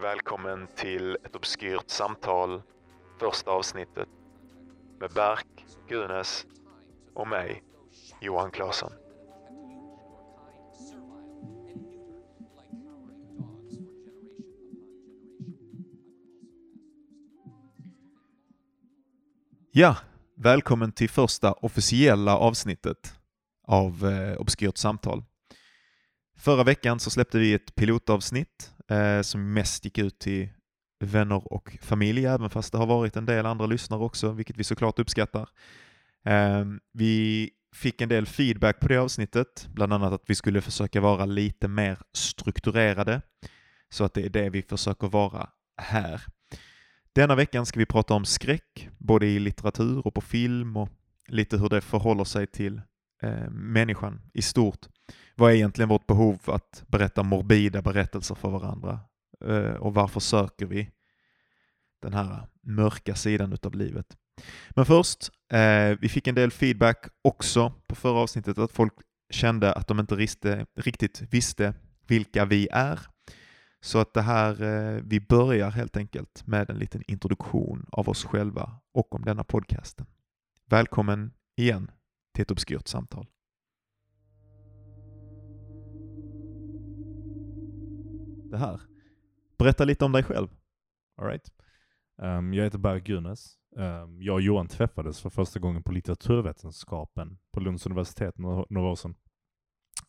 Välkommen till ett obskyrt samtal, första avsnittet med Berk, Gunes och mig, Johan Claesson. Ja, välkommen till första officiella avsnittet av eh, Obskyrt samtal. Förra veckan så släppte vi ett pilotavsnitt eh, som mest gick ut till vänner och familj, även fast det har varit en del andra lyssnare också, vilket vi såklart uppskattar. Eh, vi fick en del feedback på det avsnittet, bland annat att vi skulle försöka vara lite mer strukturerade, så att det är det vi försöker vara här. Denna veckan ska vi prata om skräck, både i litteratur och på film och lite hur det förhåller sig till eh, människan i stort. Vad är egentligen vårt behov att berätta morbida berättelser för varandra? Eh, och varför söker vi den här mörka sidan utav livet? Men först, eh, vi fick en del feedback också på förra avsnittet att folk kände att de inte riste, riktigt visste vilka vi är. Så att det här, eh, vi börjar helt enkelt med en liten introduktion av oss själva och om denna podcasten. Välkommen igen till ett obskyrt samtal. Det här. Berätta lite om dig själv. All right. Um, ehm, jag heter Berg Gunes. Um, ehm, jag och Johan träffades för första gången på litteraturvetenskapen på Lunds universitet några, några år sedan.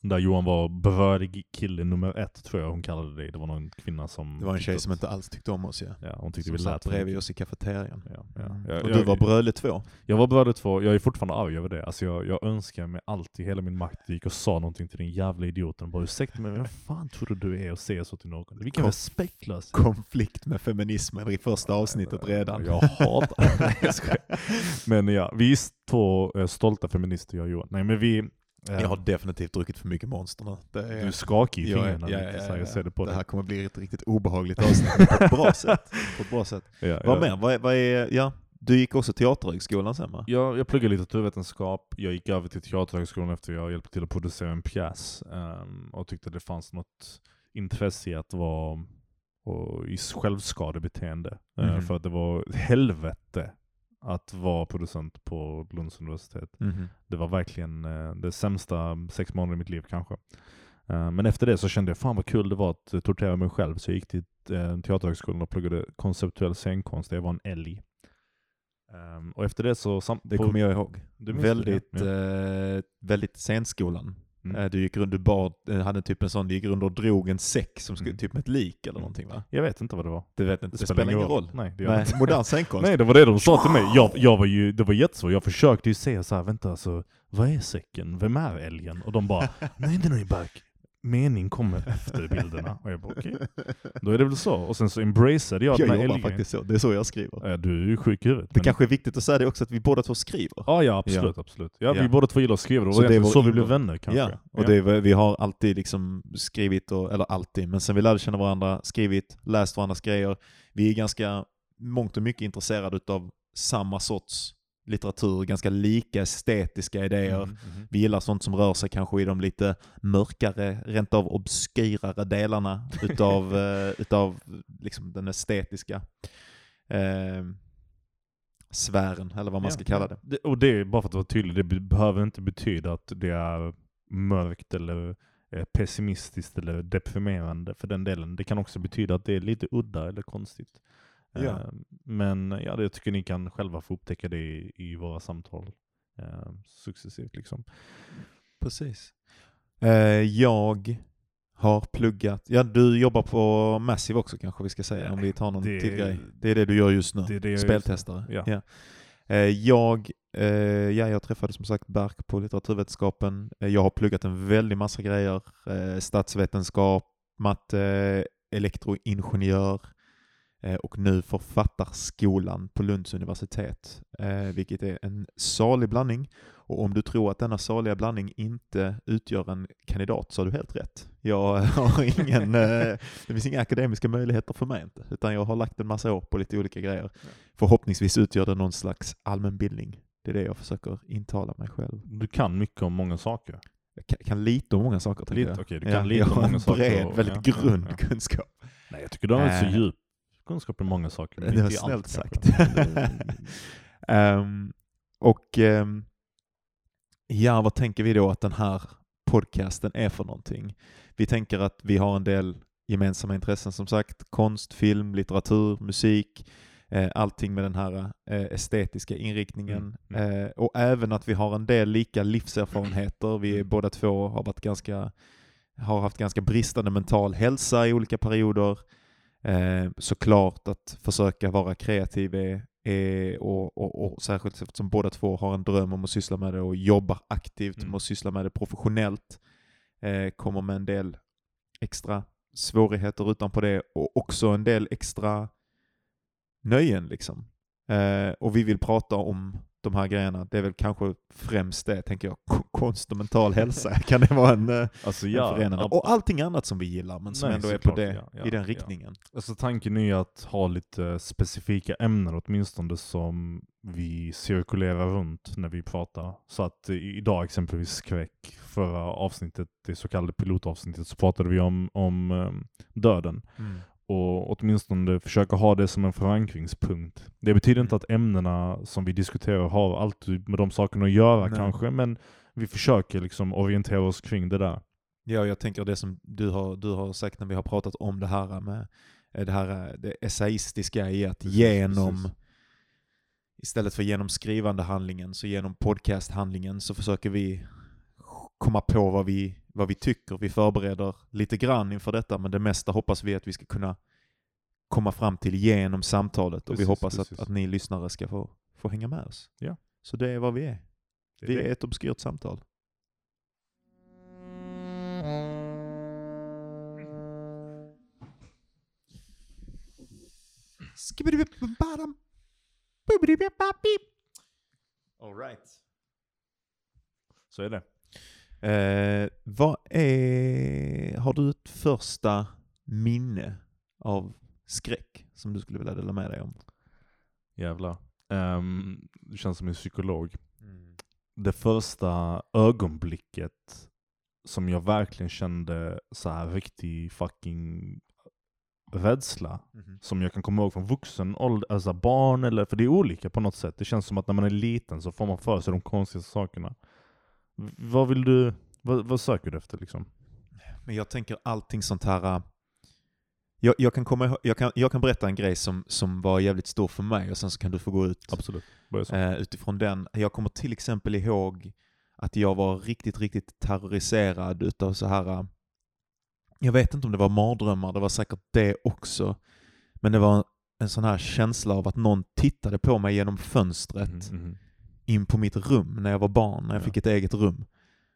Där Johan var berörd kille nummer ett, tror jag hon kallade det. Det var någon kvinna som... Det var en tjej som inte alls tyckte om oss. Ja. Ja, hon tyckte Som vi lät satt bredvid oss i kafeterian. Ja, ja. Mm. Jag, Och jag, du var bröle två. Jag var bröder två, jag är fortfarande arg över det. Alltså jag, jag önskar med allt i hela min makt gick och sa någonting till den jävla idioten. och Bara ursäkta mig, vem fan tror du du är och säger så till någon? Vilken Kom- respektlös. Konflikt med feminismen i första avsnittet redan. Jag hatar skojar. Men ja, vi är två eh, stolta feminister jag och Johan. Nej men vi... eh, Jag har definitivt druckit för mycket monster nu. Det är... Du är skakig i fingrarna ja, ja, ja, jag ser det på Det dig. här kommer bli ett riktigt obehagligt avsnitt på ett bra sätt. På ett bra sätt. Ja, Vad ja. mer? Vad är, vad är, ja, du gick också Teaterhögskolan sen va? Jag, jag pluggade litteraturvetenskap, jag gick över till Teaterhögskolan efter jag hjälpte till att producera en pjäs. ehm, och tyckte det fanns något intresse i att vara och, i självskadebeteende. Eh, Mhm. för att det var helvete att vara producent på Lunds universitet. Det var verkligen eh, det sämsta sex månader i mitt liv kanske. Eh, men efter det så kände jag fan vad kul det var att eh, tortera mig själv. Så jag gick till eh, Teaterhögskolan och pluggade konceptuell scenkonst. Jag var en älg. Ehm, och efter det så... Sam- Det kommer jag ihåg. Minns det, Väldigt, ja. eh, väldigt scenskolan. Mm. Eh, Du gick runt, du bar, eh, hade typ en sån, du gick runt och drog en säck som skulle, Mm. typ med ett lik eller Mm. någonting va? Jag vet inte vad det var. Det vet inte, det, spelar ingen roll. Nej, det gör Nej, inte. modern scenkonst. Nej, det var det de sa till mig. Jag, jag var ju, det var jättesvårt. Jag försökte ju säga så här, vänta alltså, vad är säcken? Vem är älgen? Och de bara, nej nej nej Berk, mening kommer efter bilderna. Och jag bara, okej. Då är det väl så. Och sen så embraceade jag, jag den här jobbar älgen. faktiskt så, det är så jag skriver. Ja, du är ju sjuk i huvudet. Det men- kanske är viktigt att säga det också att vi båda två skriver. Ja, ja absolut, absolut. Ja, Ja. vi båda två gillar att skriva, det var Så det var så vi blev vänner kanske. Ja, och Det är, vi har alltid liksom skrivit, och, eller alltid, men sen vi lärde känna varandra, skrivit, läst varandras grejer. Vi är ganska mångt och mycket intresserade av samma sorts litteratur, ganska lika estetiska idéer. Mhm, mhm. Vi gillar sånt som rör sig kanske i de lite mörkare, rent av obskyrare delarna utav, eh, utav liksom den estetiska eh, sfären, eller vad man Ja, ska kalla det. det. Och det är bara för att vara tydlig, det be- behöver inte betyda att det är mörkt eller eh, pessimistiskt eller deprimerande för den delen. Det kan också betyda att det är lite udda eller konstigt. Ja. Eh, Men ja, jag tycker ni kan själva få upptäcka det i, i våra samtal eh, successivt. Liksom. Precis. Eh, jag har pluggat, ja du jobbar på Massive också kanske vi ska säga, Ja, om vi tar någon det- till grej. Det är det du gör just nu, Det det gör just nu. speltestare. Ja. Eh, jag, ja, jag träffade som sagt Berk på litteraturvetenskapen. Jag har pluggat en väldig massa grejer, statsvetenskap, matte, elektroingenjör och nu författarskolan på Lunds universitet, eh, vilket är en salig blandning. Och om du tror att denna saliga blandning inte utgör en kandidat så har du helt rätt. Jag har ingen, eh, det finns inga akademiska möjligheter för mig inte, utan jag har lagt en massa år på lite olika grejer. Förhoppningsvis utgör det någon slags allmänbildning. Det är det jag försöker intala mig själv. Du kan mycket om många saker. Jag kan, kan lite om många saker Lite, jag. okej, du kan lite jag om har många en saker bred, och- väldigt ja, grund ja, ja. kunskap. Nej, jag tycker du har äh, så eh. djup kunskap i många saker. Det var snällt sagt. um, och um, ja, vad tänker vi då att den här podcasten är för någonting? Vi tänker att vi har en del gemensamma intressen som sagt, konst, film, litteratur, musik, eh, allting med den här eh, estetiska inriktningen. Mm. Mm. Eh, och även att vi har en del lika livserfarenheter. Vi mm. båda två har, varit ganska, har haft ganska bristande mental hälsa i olika perioder. Eh, såklart att försöka vara kreativ är, är och, och, och, särskilt eftersom båda två har en dröm om att syssla med det och jobbar aktivt mm. med att syssla med det professionellt, eh, kommer med en del extra svårigheter utanpå det och också en del extra nöjen liksom. Eh, och vi vill prata om de här grejerna. Det är väl kanske främst det, tänker jag, konst och mental hälsa. kan det vara en, eh, alltså, ja, en förenande? Och allting annat som vi gillar, men som nej, ändå är på det, ja, ja, i den riktningen. Alltså tanken är att ha lite specifika ämnen åtminstone som vi cirkulerar runt när vi pratar. Så att idag exempelvis skräck, förra avsnittet, det så kallade pilotavsnittet, så pratade vi om, om um, döden. Mm och åtminstone försöka ha det som en förankringspunkt. Det betyder inte mm. att ämnena som vi diskuterar har alltid med de sakerna att göra Nej. kanske, men vi försöker liksom orientera oss kring det där. Ja, jag tänker det som du har, du har sagt när vi har pratat om det här med eh, det här eh, det esaistiska i att genom precis. istället för genom skrivande handlingen, så genom podcasthandlingen så försöker vi komma på vad vi, vad vi tycker. Vi förbereder lite grann inför detta, men det mesta hoppas vi att vi ska kunna komma fram till genom samtalet och precis, vi hoppas att, att ni lyssnare ska få, få hänga med oss. Ja. Så det är vad vi är. är vi det. är ett obskyrt samtal. All right. Så är det. Eh, vad är, har du ett första minne av skräck som du skulle vilja dela med dig om? Jävlar. Um, du känns som en psykolog. Mm. Det första ögonblicket som jag verkligen kände så här riktig fucking rädsla mm. som jag kan komma ihåg från vuxen ålder, alltså barn eller, för det är olika på något sätt. Det känns som att när man är liten så får man för sig de konstigaste sakerna. Vad vill du, vad, vad söker du efter liksom? Men jag tänker allting sånt här, äh, jag, jag, kan komma, jag, kan, jag kan berätta en grej som, som var jävligt stor för mig och sen så kan du få gå ut Absolut. Eh, utifrån den. Jag kommer till exempel ihåg att jag var riktigt, riktigt terroriserad utav så här. Äh, jag vet inte om det var mardrömmar, det var säkert det också. Men det var en sån här känsla av att någon tittade på mig genom fönstret. Mm, mm, in på mitt rum när jag var barn, när jag ja. fick ett eget rum.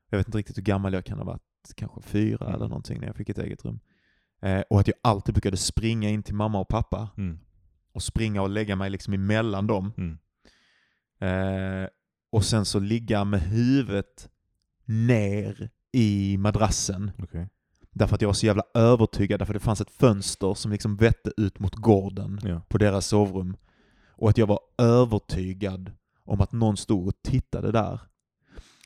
Jag vet inte riktigt hur gammal jag kan ha varit, kanske fyra mm. eller någonting när jag fick ett eget rum. Eh, och att jag alltid brukade springa in till mamma och pappa mm. och springa och lägga mig liksom emellan dem. Mm. Eh, och sen så ligga med huvudet ner i madrassen. Okay. Därför att jag var så jävla övertygad, därför att det fanns ett fönster som liksom vette ut mot gården ja. på deras sovrum. Och att jag var övertygad om att någon stod och tittade där.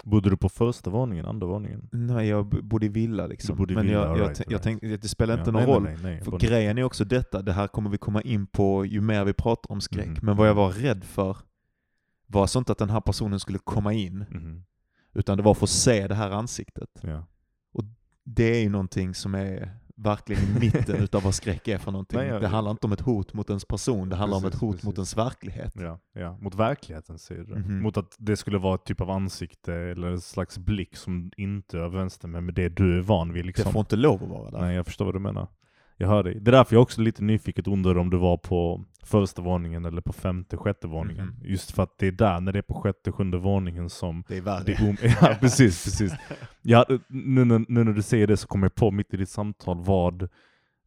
Bodde du på första våningen, andra våningen? Nej, jag bodde i villa liksom. Men villa, jag, jag, right, jag tänkte, det spelar inte ja, någon nej, roll. Nej, nej, för grejen är också detta, det här kommer vi komma in på ju mer vi pratar om skräck. Mm. Men vad jag var rädd för var alltså inte att den här personen skulle komma in, mm. utan det var för att se det här ansiktet. Ja. Och det är ju någonting som är verkligen i mitten utav vad skräck är för någonting. Nej, jag, det handlar inte om ett hot mot ens person, det handlar precis, om ett hot precis. mot ens verklighet. Ja, ja. mot verkligheten säger du. Mm -hmm. Mot att det skulle vara ett typ av ansikte eller en slags blick som inte överensstämmer med det du är van vid. Liksom. Det får inte lov att vara där. Nej, jag förstår vad du menar. Jag hör dig. Det är därför jag också lite nyfiket undrar om du var på första våningen eller på femte, sjätte våningen. Mm. Just för att det är där, när det är på sjätte, sjunde våningen som... Det är värre. Är ja, precis, precis. Ja, nu, nu, nu, när du säger det så kommer jag på mitt i ditt samtal vad,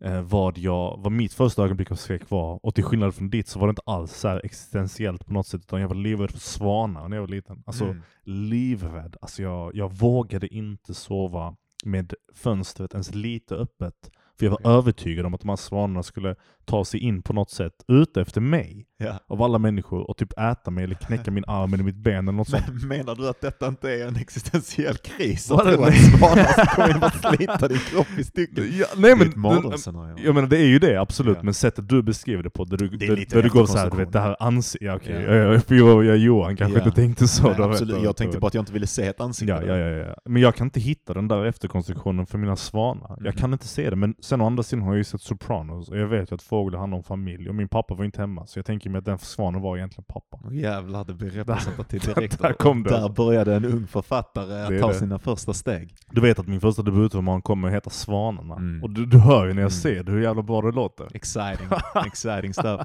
eh, vad, jag, vad mitt första ögonblick av skräck var. Och till skillnad från ditt så var det inte alls så existentiellt på något sätt, utan jag var livrädd för svanar när jag var liten. Alltså mm. livrädd. Alltså jag, jag vågade inte sova med fönstret ens lite öppet. Jag var okay. övertygad om att de här svanarna skulle ta sig in på något sätt ute efter mig. Ja. av alla människor och typ äta mig eller knäcka min arm eller mitt ben eller något sånt. Men menar du att detta inte är en existentiell kris? Att tro det? att svanar in och slita din kropp i stycken? Ja, nej Det är men, mardrömsscenario. jag menar det är ju det absolut, Ja. men sättet du beskriver det på, där du, Det är där, du går såhär, vet det här ansiktet, ja okej, Ja. ja. ja, jag, jag, Johan kanske Ja. inte tänkte så. Nej, vet, absolut. Jag vet, tänkte bara att jag inte ville se ett ansikte. Ja, ja, ja, ja. Men jag kan inte hitta den där efterkonstruktionen för mina svanar. Jag Mhm. kan inte se det. Men sen å andra sidan har jag ju sett Sopranos, och jag vet ju att fåglar handlar om familj, och min pappa var inte hemma, så jag tänker mig att den svanen var egentligen pappa. Åh, jävlar, det blir representativt direkt. där kom det Där började en ung författare Det är ta det. sina första steg. Du vet att min första debutroman kommer att heta Svanarna. Mm. Och du, du hör ju när jag Mm. ser det hur jävla bra det låter. Exciting, exciting stuff.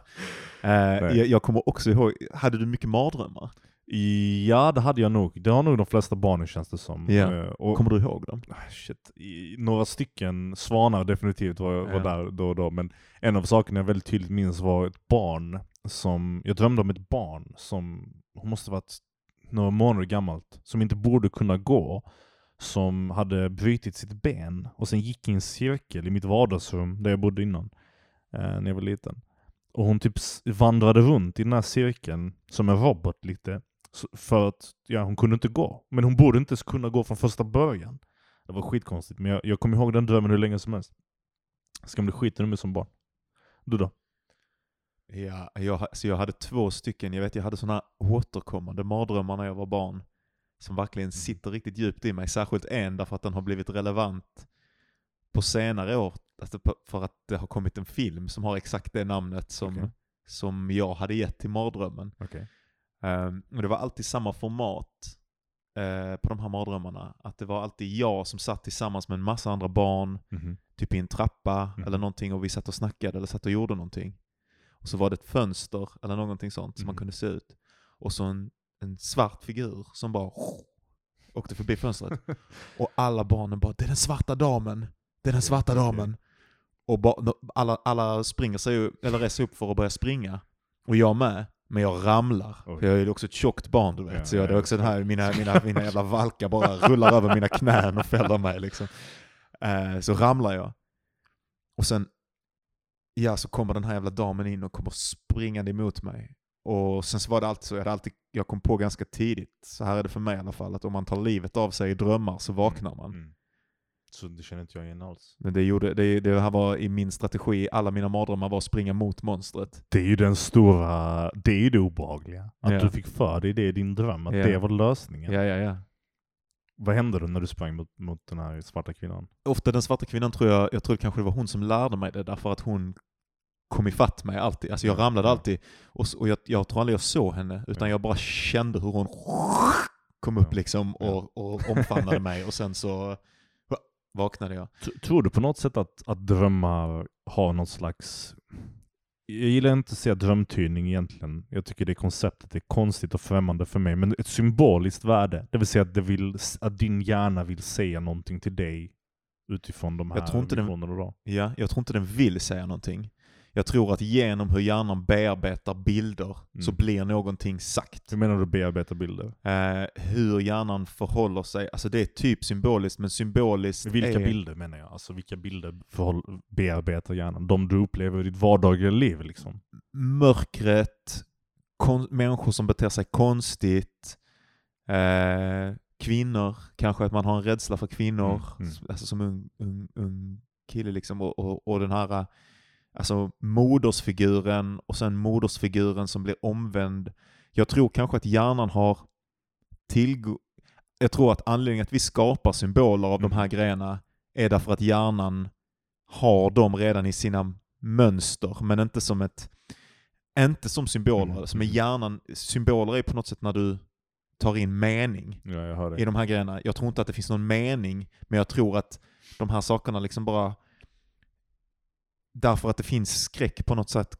Nej. jag, jag kommer också ihåg, hade du mycket mardrömmar? Ja, det hade jag nog. Det har nog de flesta barnen känns det som. Eh, Och, Kommer du ihåg dem? Ah, Shit. Några stycken svanar definitivt var, var Ja. där då och då, men en av sakerna jag väldigt tydligt minns var ett barn som, jag drömde om ett barn som, hon måste varit några månader gammalt, som inte borde kunna gå, som hade brutit sitt ben och sen gick i en cirkel i mitt vardagsrum där jag bodde innan, eh, när jag var liten. Och hon typ vandrade runt i den här cirkeln som en robot lite, för att ja, hon kunde inte gå. Men hon borde inte ens kunna gå från första början. Det var skitkonstigt, men jag, jag kommer ihåg den drömmen hur länge som helst. Ska bli skiten mig som barn. Du då? Ja, jag, så jag hade två stycken, jag vet jag hade sådana återkommande mardrömmar när jag var barn. Som verkligen sitter riktigt djupt i mig. Särskilt en därför att den har blivit relevant på senare år. Alltså för att det har kommit en film som har exakt det namnet som, Okej. som jag hade gett till mardrömmen. Okej. Ehm, och det var alltid samma format eh, på de här mardrömmarna. Att det var alltid jag som satt tillsammans med en massa andra barn, Mhm. typ i en trappa Mhm. eller någonting och vi satt och snackade eller satt och gjorde någonting. Och så var det ett fönster eller någonting sånt som man Mhm. kunde se ut. Och så en, en svart figur som bara åkte förbi fönstret. och alla barnen bara ”det är den svarta damen, det är den svarta damen”. Och ba, alla, alla springer sig, eller reser upp för att börja springa. Och jag med. Men jag ramlar. Oj. Jag är också ett tjockt barn du vet. Ja, så jag, är ja. också den här, mina, mina, mina jävla valkar bara rullar över mina knän och fäller mig liksom. Eh, så ramlar jag. Och sen, ja så kommer den här jävla damen in och kommer springande emot mig. Och sen så var det alltid så, jag, hade alltid, jag kom på ganska tidigt, så här är det för mig i alla fall, att om man tar livet av sig i drömmar så vaknar man. Mm. Så det känner inte jag igen alls. Men det, gjorde, det, det här var i min strategi, alla mina mardrömmar var att springa mot monstret. Det är ju den stora, det är ju det obehagliga. Att Ja. du fick för dig det i din dröm, att Ja. det var lösningen. Ja, ja, ja. Vad hände då när du sprang mot, mot den här svarta kvinnan? Ofta den svarta kvinnan tror jag, jag tror kanske det var hon som lärde mig det, därför att hon kom ifatt mig alltid. Alltså jag Ja, ramlade alltid, och, och jag, jag tror aldrig jag såg henne, utan Ja. jag bara kände hur hon kom upp liksom Ja. och, och omfamnade mig och sen så vaknade jag. T- Tror du på något sätt att, att drömmar har något slags... Jag gillar inte att säga drömtydning egentligen. Jag tycker det konceptet är konstigt och främmande för mig. Men ett symboliskt värde. Det vill säga att, det vill, att din hjärna vill säga någonting till dig utifrån de här Jag tror inte den- visionerna. Ja, jag tror inte den vill säga någonting. Jag tror att genom hur hjärnan bearbetar bilder så Mm. blir någonting sagt. Hur menar du bearbeta bilder? Eh, hur hjärnan förhåller sig, alltså det är typ symboliskt, men symboliskt Vilka är... bilder menar jag? Alltså vilka bilder förhåll, bearbetar hjärnan? De du upplever i ditt vardagliga liv liksom? Mörkret, kon- människor som beter sig konstigt, eh, kvinnor, kanske att man har en rädsla för kvinnor, Mm, mm. alltså som ung, ung, ung kille liksom, och, och, och den här alltså modersfiguren och sen modersfiguren som blir omvänd. Jag tror kanske att hjärnan har tillgång jag tror att anledningen att vi skapar symboler av de här Mm. grejerna är därför att hjärnan har dem redan i sina mönster, men inte som ett inte som symboler. Mm, Som är mm. hjärnan, symboler är på något sätt när du tar in mening Ja, i de här grejerna. Jag tror inte att det finns någon mening, men jag tror att de här sakerna liksom bara därför att det finns skräck på något sätt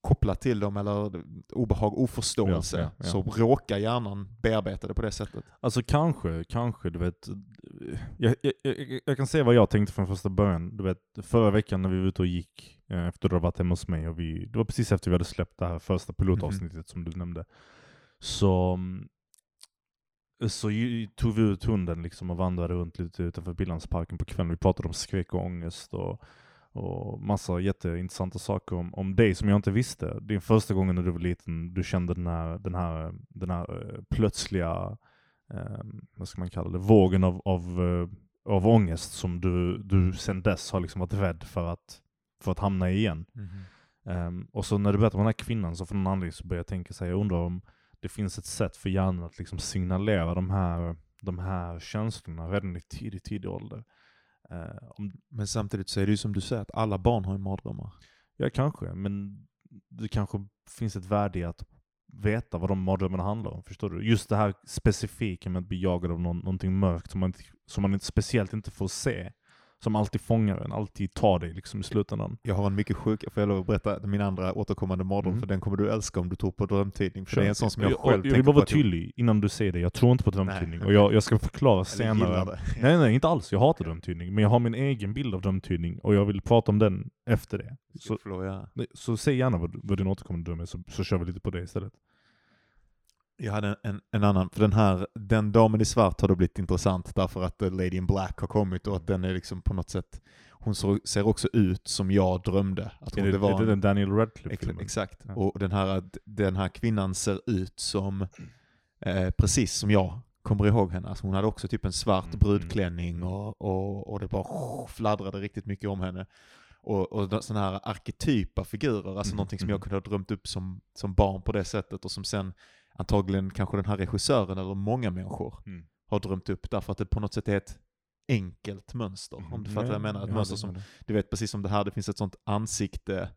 kopplat till dem eller obehag, oförståelse, Ja, ja, ja. så råkar hjärnan bearbeta det på det sättet. Alltså kanske, kanske, du vet. Jag, jag, jag, jag kan säga vad jag tänkte från första början. Du vet, förra veckan när vi var ute och gick, eh, efter att hade varit hemma hos mig, och vi, det var precis efter vi hade släppt det här första pilotavsnittet som du nämnde. Så, mm, så tog vi ut hunden liksom och vandrade runt lite utanför Billandsparken på kvällen. Vi pratade om skräck och ångest och, och massa jätteintressanta saker om, om dig som jag inte visste. Din första gången när du var liten, du kände den här, den här, den här eh, plötsliga, eh, vad ska man kalla det, vågen av, av, eh, av ångest som du, du sen dess har liksom varit rädd för att, för att hamna i igen. Mm. Um, och så när du berättar om den här kvinnan så för någon anledning så börjar jag tänka så här, jag undrar om det finns ett sätt för hjärnan att liksom signalera de här, de här känslorna redan i tidig, tidig ålder. Uh, om, men samtidigt så är det ju som du säger, att alla barn har ju mardrömmar. Ja, kanske, men det kanske finns ett värde i att veta vad de mardrömmarna handlar om. Förstår du? Just det här specifika med att bli jagad av någon, någonting mörkt som man, som man inte, speciellt inte får se som alltid fångar en, alltid tar dig liksom i slutändan. Jag har en mycket sjuk, får jag lov att berätta min andra återkommande mardröm, mm. för den kommer du älska om du tror på drömtidning. För det är en sån som jag, jag själv Jag vill bara vara tydlig innan du säger det, jag tror inte på drömtidning. Och jag, jag ska förklara senare. Nej nej, inte alls. Jag hatar drömtydning. Men jag har min egen bild av drömtydning och jag vill prata om den efter det. Så, så säg gärna vad, vad din återkommande dröm är, så, så kör vi lite på det istället. Jag hade en, en, annan, för den här, den damen i svart har då blivit intressant därför att Lady in Black har kommit och att den är liksom på något sätt, hon så, ser också ut som jag drömde. Att hon, är, det, var är det den Daniel Radcliffe-filmen? Exakt, ja. och den här, den här kvinnan ser ut som, eh, precis som jag kommer ihåg henne. Alltså hon hade också typ en svart mm. brudklänning och, och, och det bara fladdrade riktigt mycket om henne. Och, och sådana här arketypa figurer, alltså mm. någonting som jag mm. kunde ha drömt upp som, som barn på det sättet och som sen antagligen kanske den här regissören eller många människor mm. har drömt upp därför att det på något sätt är ett enkelt mönster. Mm. Om du fattar vad jag menar. Ett ja, mönster som, du vet precis som det här, det finns ett sånt ansikte,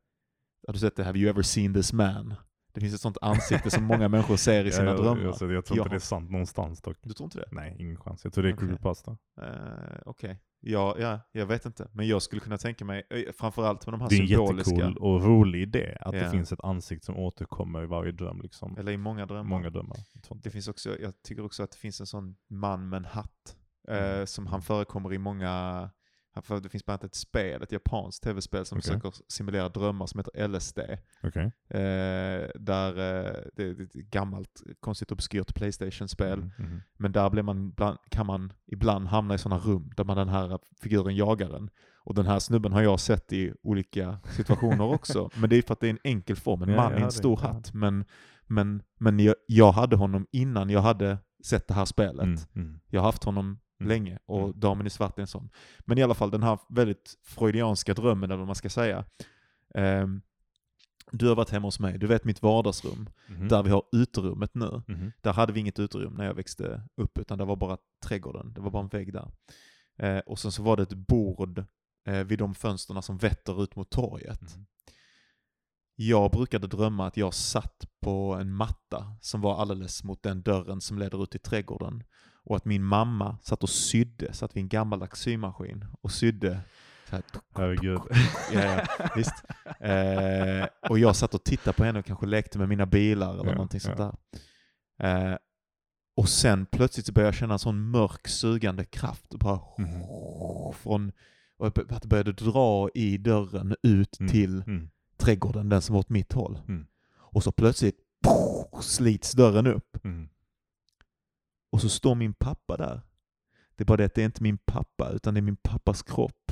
har du sett det? Have you ever seen this man? Det finns ett sånt ansikte som många människor ser i sina ja, drömmar. Jag, jag, jag tror inte det är sant någonstans dock. Du tror inte det? Nej, ingen chans. Jag tror det är okay. creepypasta. Uh, Okej. Okay. Ja, ja, jag vet inte. Men jag skulle kunna tänka mig, eh, framförallt med de här symboliska... Det är en jättecool och rolig idé, att yeah. det finns ett ansikte som återkommer i varje dröm. Liksom. Eller i många drömmar. Många drömmar. Det finns också, jag tycker också att det finns en sån man med en hatt, mm. eh, som han förekommer i många det finns bland annat ett spel, ett japanskt tv-spel som okay. försöker simulera drömmar som heter LSD. Okay. Eh, där, eh, det är ett gammalt, konstigt obskyrt Playstation-spel. Mm, mm. Men där blir man bland, kan man ibland hamna i sådana rum där man den här figuren jagar en. Och den här snubben har jag sett i olika situationer också. Men det är för att det är en enkel form, en ja, man i en stor hatt. Men, men, men jag, jag, hade honom innan jag hade sett det här spelet. Mm, mm. jag har haft honom mm. länge och mm. Damen i svart är en sån. Men i alla fall den här väldigt freudianska drömmen, eller vad man ska säga. Um, du har varit hemma hos mig, du vet mitt vardagsrum, mm. där vi har uterummet nu. Mm. Där hade vi inget uterum när jag växte upp, utan det var bara trädgården, det var bara en vägg där. Eh, och sen så var det ett bord eh, vid de fönsterna som vetter ut mot torget. Mm. Jag brukade drömma att jag satt på en matta som var alldeles mot den dörren som leder ut i trädgården och att min mamma satt och sydde, satt vid en gammaldags symaskin och sydde Herregud. Ja, ja, visst. Eh, och jag satt och tittade på henne och kanske lekte med mina bilar eller ja, någonting sånt där. Eh, och sen plötsligt så började jag känna en sån mörk sugande kraft. Bara mm. från, och att det började dra i dörren ut mm. till mm. trädgården, den som var åt mitt håll. Mm. Och så plötsligt slits dörren upp. Och så står min pappa där. Det är bara det att det är inte min pappa, utan det är min pappas kropp.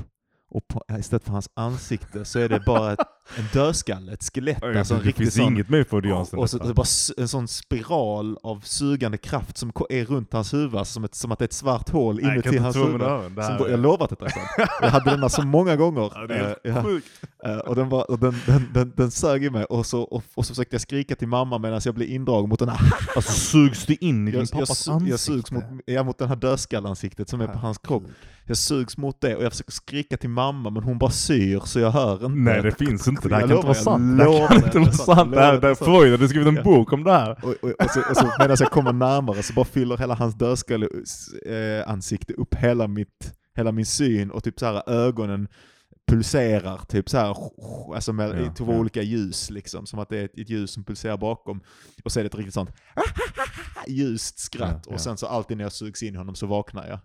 Och på, istället för hans ansikte så är det bara ett, en dödskalle, ett skelett. Oj, alltså, det finns sån, inget mer för Och, och så, det bara en sån spiral av sugande kraft som är runt hans huvud, alltså som, ett, som att det är ett svart hål inuti hans huvud. Som, jag lovar att det är Jag hade denna så många gånger. Ja, det är sjukt. Och den, var, och den, den, den, den sög i mig, och så, och, och så försökte jag skrika till mamma medan jag blev indragen mot den här... Alltså sugs du in i din jag, pappas jag, ansikte? Jag sugs mot, ja, mot den här dödskallansiktet som är på hans kropp. Jag sugs mot det och jag försöker skrika till mamma men hon bara syr så jag hör inte. Nej det finns inte, det här kan inte vara sant. Det här kan inte vara sant. Det här, Freud hade skrivit en bok om det här. Och, och, och, så, och så medan jag kommer närmare så bara fyller hela hans dödskalle äh, ansikte upp hela, mitt, hela min syn och typ så här ögonen pulserar, typ så här, alltså med ja, två ja. olika ljus liksom, som att det är ett, ett, ljus som pulserar bakom. Och så är det ett riktigt sånt ljust skratt, ja, och sen så alltid när jag sugs in i honom så vaknar jag.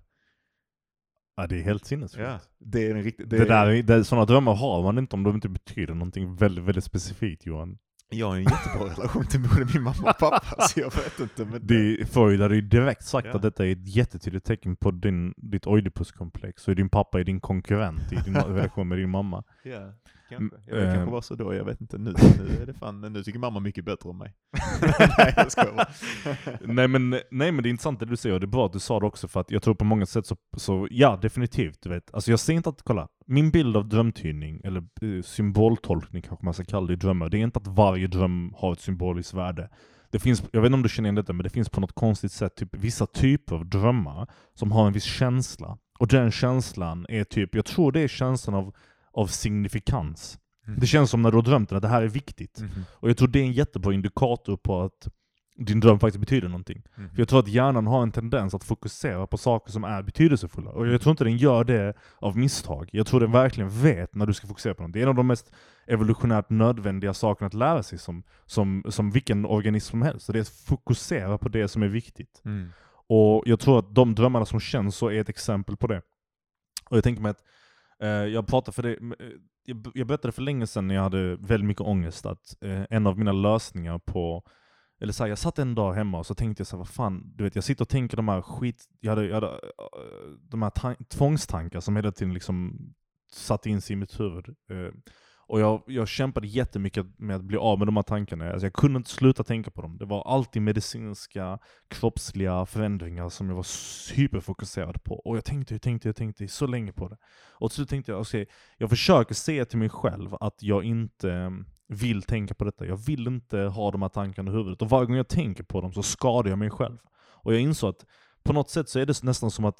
Ja det är helt sinnessjukt. Ja, det är en riktigt... Det, det där, det, sådana drömmar har man inte om de inte betyder någonting väldigt, väldigt specifikt Johan. Jag har en jättebra relation till både min mamma och pappa, så jag vet inte. Men det... Freud hade ju direkt sagt Ja. att detta är ett jättetydligt tecken på din, ditt oidipuskomplex, och din pappa är din konkurrent i din relation med din mamma. Ja, kanske. Jag Mm, vet, eh. kanske var så då, jag vet inte. Nu, nu är det fan, nu tycker mamma mycket bättre om mig. Nej, jag skojar nej, men, nej men det är intressant det du säger, och det är bra att du sa det också, för att jag tror på många sätt så, så ja definitivt, du vet. Alltså jag säger inte att, kolla, min bild av drömtydning, eller eh, symboltolkning kanske man ska kalla det i drömmar, det är inte att varje dröm har ett symboliskt värde. Det finns, jag vet inte om du känner igen detta, men det finns på något konstigt sätt typ vissa typer av drömmar som har en viss känsla. Och den känslan är typ, jag tror det är känslan av, av signifikans. Det känns som när du har drömt den, att det här är viktigt. Mhm. Och jag tror det är en jättebra indikator på att din dröm faktiskt betyder någonting. Mhm. För jag tror att hjärnan har en tendens att fokusera på saker som är betydelsefulla. Och jag tror inte den gör det av misstag. Jag tror den verkligen vet när du ska fokusera på något. Det är en av de mest evolutionärt nödvändiga sakerna att lära sig som, som, som vilken organism som helst. Det är att fokusera på det som är viktigt. Mm. Och jag tror att de drömmarna som känns så är ett exempel på det. Och jag tänker mig att, Eh, jag pratade för det, eh, jag, jag berättade för länge sedan när jag hade väldigt mycket ångest att eh, en av mina lösningar på eller så här, jag satt en dag hemma och så tänkte jag så här, vad fan, du vet jag sitter och tänker de här skit, jag hade, jag hade de här tvångstankar som hela tiden liksom satt in sig i mitt huvud. Och jag, jag kämpade jättemycket med att bli av med de här tankarna. Alltså jag kunde inte sluta tänka på dem. Det var alltid medicinska, kroppsliga förändringar som jag var superfokuserad på. Och jag tänkte, jag tänkte, jag tänkte så länge på det. Och till slut tänkte jag, okay, jag försöker säga till mig själv att jag inte mm, vill tänka på detta. Jag vill inte ha de här tankarna i huvudet. Och varje gång jag tänker på dem så skadar jag mig själv. Och jag insåg att på något sätt så är det nästan som att,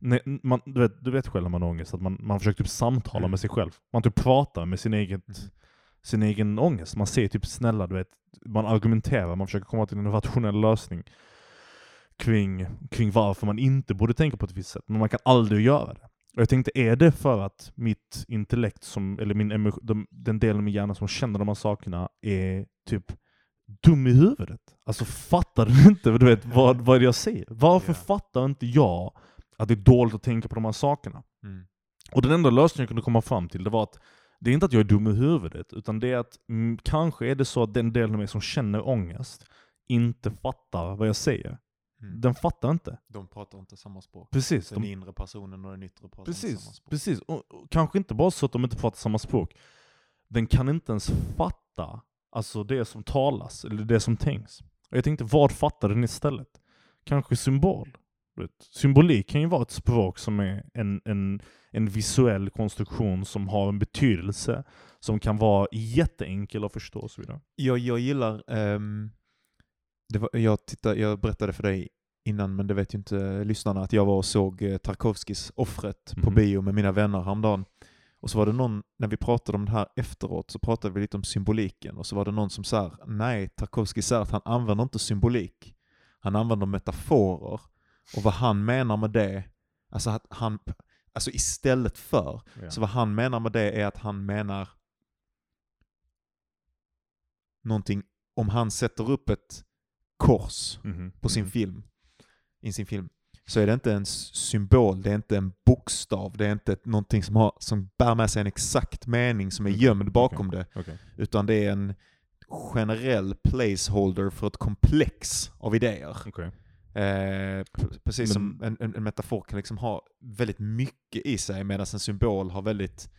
ne- man, du, vet, du vet själv när man har ångest, att man, man försöker typ samtala Mm. med sig själv. Man typ pratar med sin, eget, Mhm. sin egen ångest. Man säger typ snälla, du vet, man argumenterar, man försöker komma till en rationell lösning kring, kring varför man inte borde tänka på ett visst sätt. Men man kan aldrig göra det. Och jag tänkte, är det för att mitt intellekt, som, eller min emo- de, den delen av min hjärna som känner de här sakerna, är typ dum i huvudet? Alltså fattar du inte du vet, vad, vad jag säger? Varför Ja. fattar inte jag att det är dåligt att tänka på de här sakerna? Mm. Och den enda lösningen jag kunde komma fram till, det var att det är inte att jag är dum i huvudet, utan det är att mm, kanske är det så att den delen av mig som känner ångest inte fattar vad jag säger. Mm. Den fattar inte. De pratar inte samma språk. Precis. Den De, inre personen och den yttre pratar inte samma precis, språk. precis. Och, och, kanske inte bara så att de inte pratar samma språk. Den kan inte ens fatta alltså det som talas, eller det som tänks. Och jag tänkte, vad fattar den istället? Kanske symbol? Symbolik kan ju vara ett språk som är en, en, en visuell konstruktion som har en betydelse, som kan vara jätteenkel att förstå och så vidare. Jag, jag gillar, ehm, det var, jag, tittar, jag berättade för dig innan, men det vet ju inte lyssnarna, att jag var och såg eh, Tarkovskis Offret på Mhm. bio med mina vänner häromdagen. Och så var det någon, när vi pratade om det här efteråt, så pratade vi lite om symboliken. Och så var det någon som sa, nej, Tarkovsky säger att han använder inte symbolik. Han använder metaforer. Och vad han menar med det, alltså att han, alltså istället för, så vad han menar med det är att han menar någonting, om han sätter upp ett kors Mhm, på sin mhm. film, i sin film, så är det inte en symbol, det är inte en bokstav, det är inte någonting som, har, som bär med sig en exakt mening som är Mm, gömd bakom det, Okej. utan det är en generell placeholder för ett komplex av idéer. Okej. Eh, precis Men- som en, en, en metafor kan liksom ha väldigt mycket i sig medan en symbol har väldigt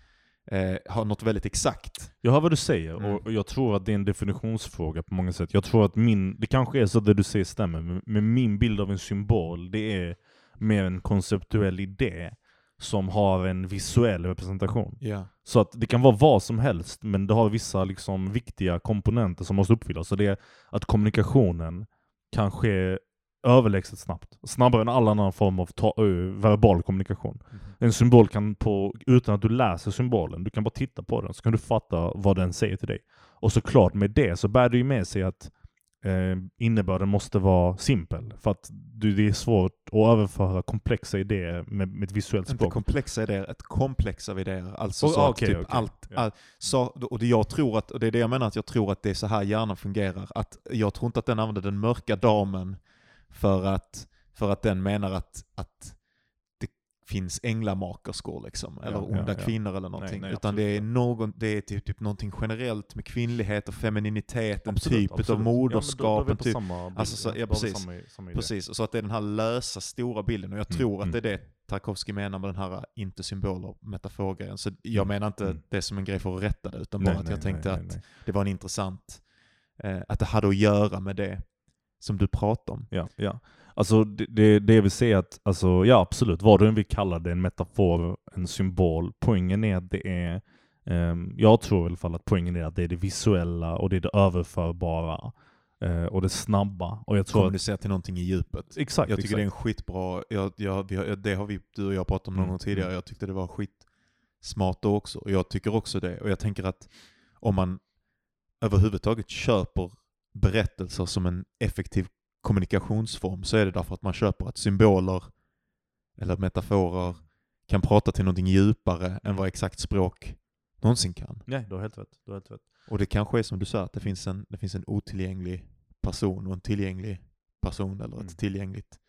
eh, har något väldigt exakt. Jag hör vad du säger, Mm. och jag tror att det är en definitionsfråga på många sätt. Jag tror att min, det kanske är så att det du säger stämmer, men- min bild av en symbol, det är mer en konceptuell idé som har en visuell representation. Ja. Så att det kan vara vad som helst, men det har vissa liksom viktiga komponenter som måste uppfyllas. Så det är att kommunikationen kan ske överlägset snabbt. Snabbare än all annan form av ö, verbal kommunikation. En symbol kan på, utan att du läser symbolen, du kan bara titta på den, så kan du fatta vad den säger till dig. Och såklart med det så bär det ju med sig att eh, innebörden måste vara simpel. För att du, det är svårt att överföra komplexa idéer med, med ett visuellt Inte språk. komplexa idéer, ett komplex av idéer. Alltså Oh, så okej, typ okej. allt, Ja. all, så, och det jag tror att, och det är det jag menar att jag tror att det är så här hjärnan fungerar. Att jag tror inte att den använder den mörka damen för att, för att den menar att, att det finns änglamakerskor liksom, eller Ja, onda ja, ja. kvinnor eller någonting. nej, utan absolut det är, någon, det är typ, typ någonting generellt med kvinnlighet och femininitet, en Absolut, typ absolut. av Ja, då- då moderskap, på typ alltså, så- ja, precis. samma- samma. Precis, och så att det är den här lösa, stora bilden. Och jag Mm, tror att mm. det är det Tarkovsky menar med den här inte symboler, metaforgrejen. Så jag menar inte Mm. det som en grej för att rätta det, utan Nej, bara att nej, jag tänkte nej, att nej, nej. det var en intressant, eh, att det hade att göra med det som du pratade om. Ja, ja. Alltså det, det, det vill säga att, alltså, ja absolut, vad du än vill kalla det, en metafor, en symbol. Poängen är att det är, ehm, jag tror i alla fall att poängen är att det är det visuella och det är det överförbara eh, och det snabba. Och jag tror att, Kommunicera till någonting i djupet. exakt, Jag tycker exakt. det är en skitbra, jag, jag, har, det har vi, du och jag pratat om någon Mm, gång tidigare, mm. jag tyckte det var skitsmart då också. Och jag tycker också det. Och jag tänker att om man överhuvudtaget köper berättelser som en effektiv kommunikationsform så är det därför att man köper att symboler eller metaforer kan prata till någonting djupare än vad exakt språk någonsin kan. Nej, du har helt rätt. Du har helt rätt. Och det kanske är som du sa, att det finns en, det finns en otillgänglig person och en tillgänglig person eller Mm. ett tillgängligt,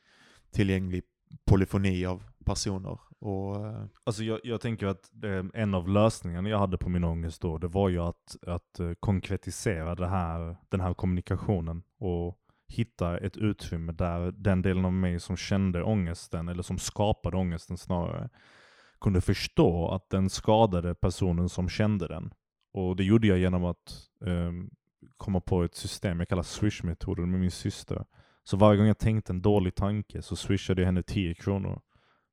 tillgänglig polyfoni av personer. Och, Alltså jag, jag tänker att eh, en av lösningarna jag hade på min ångest då, det var ju att, att eh, konkretisera det här, den här kommunikationen och hitta ett utrymme där den delen av mig som kände ångesten, eller som skapade ångesten snarare, kunde förstå att den skadade personen som kände den. Och det gjorde jag genom att um, komma på ett system jag kallar swish-metoden med min syster. Så varje gång jag tänkte en dålig tanke så swishade jag henne 10 kronor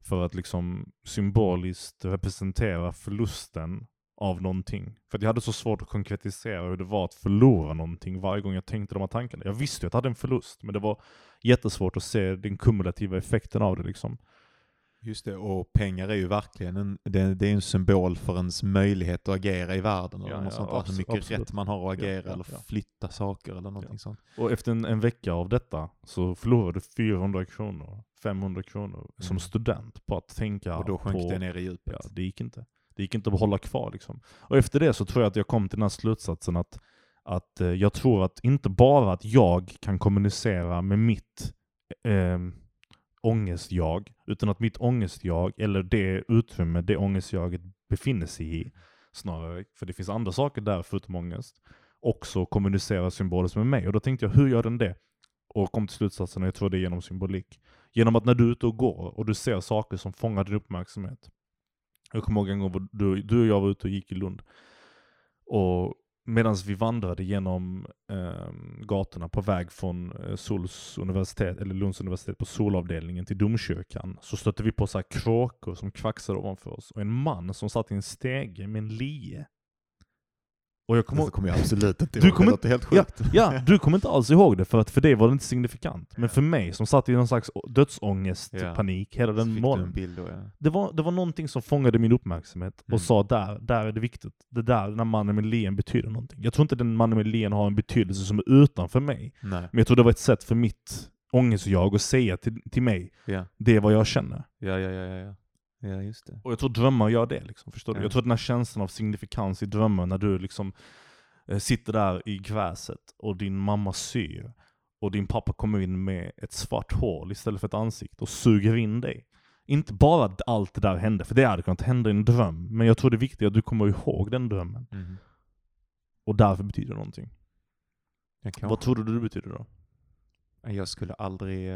för att liksom symboliskt representera förlusten av någonting. För att jag hade så svårt att konkretisera hur det var att förlora någonting varje gång jag tänkte de här tankarna. Jag visste ju att jag hade en förlust, men det var jättesvårt att se den kumulativa effekten av det liksom just det, och pengar är ju verkligen en, det, det är en symbol för ens möjlighet att agera i världen. Eller Ja, ja, sånt där. Hur abs- mycket absolut. rätt man har att agera ja, eller flytta saker eller någonting sånt. Och efter en, en vecka av detta så förlorade du 400 kronor, 500 kronor som Mm. student på att tänka Och då sjönk på... det ner i djupet. Ja, det gick inte. Det gick inte att hålla kvar liksom. Och efter det så tror jag att jag kom till den här slutsatsen att, att eh, jag tror att inte bara att jag kan kommunicera med mitt eh, ångestjag, utan att mitt ångestjag, eller det utrymme det ångestjaget befinner sig i, snarare, för det finns andra saker där förutom ångest, också kommunicerar symboliskt med mig. Och då tänkte jag, hur gör den det? Och kom till slutsatsen, och jag tror det är genom symbolik. Genom att när du är ute och går och du ser saker som fångar din uppmärksamhet. Jag kommer ihåg en gång du, du och jag var ute och gick i Lund. Och medan vi vandrade genom eh, gatorna på väg från eh, Sols universitet, eller Lunds universitet på solavdelningen till domkyrkan, så stötte vi på så här kråkor som kvaxade ovanför oss. Och en man som satt i en stege med en lie. Och jag kommer Det ihåg, kommer jag absolut inte Du ihåg. kommer det låter helt Ja, sjukt. ja, du kommer inte alls ihåg det för att för dig var det inte signifikant. Men för mig som satt i någon slags dödsångest, Ja. panik hela den morgonen. ja. Det var, det var någonting som fångade min uppmärksamhet och Mm. sa där, där är det viktigt. Det där, den här mannen med lien betyder någonting. Jag tror inte den mannen med lien har en betydelse som är utanför mig. Nej. Men jag tror det var ett sätt för mitt ångestjag att säga till, till mig, Ja. det är vad jag känner. Ja, ja, ja, ja, ja. Just det. Och jag tror drömmar gör det. Liksom, förstår du? Ja. Jag tror den här känslan av signifikans i drömmar när du liksom eh, sitter där i gräset och din mamma syr och din pappa kommer in med ett svart hål istället för ett ansikte och suger in dig. Inte bara att allt det där hände, för det hade kunnat hända i en dröm, men jag tror det är viktigt att du kommer ihåg den drömmen. Mhm. Och därför betyder det någonting. Vad tror du det betyder då? jag skulle aldrig...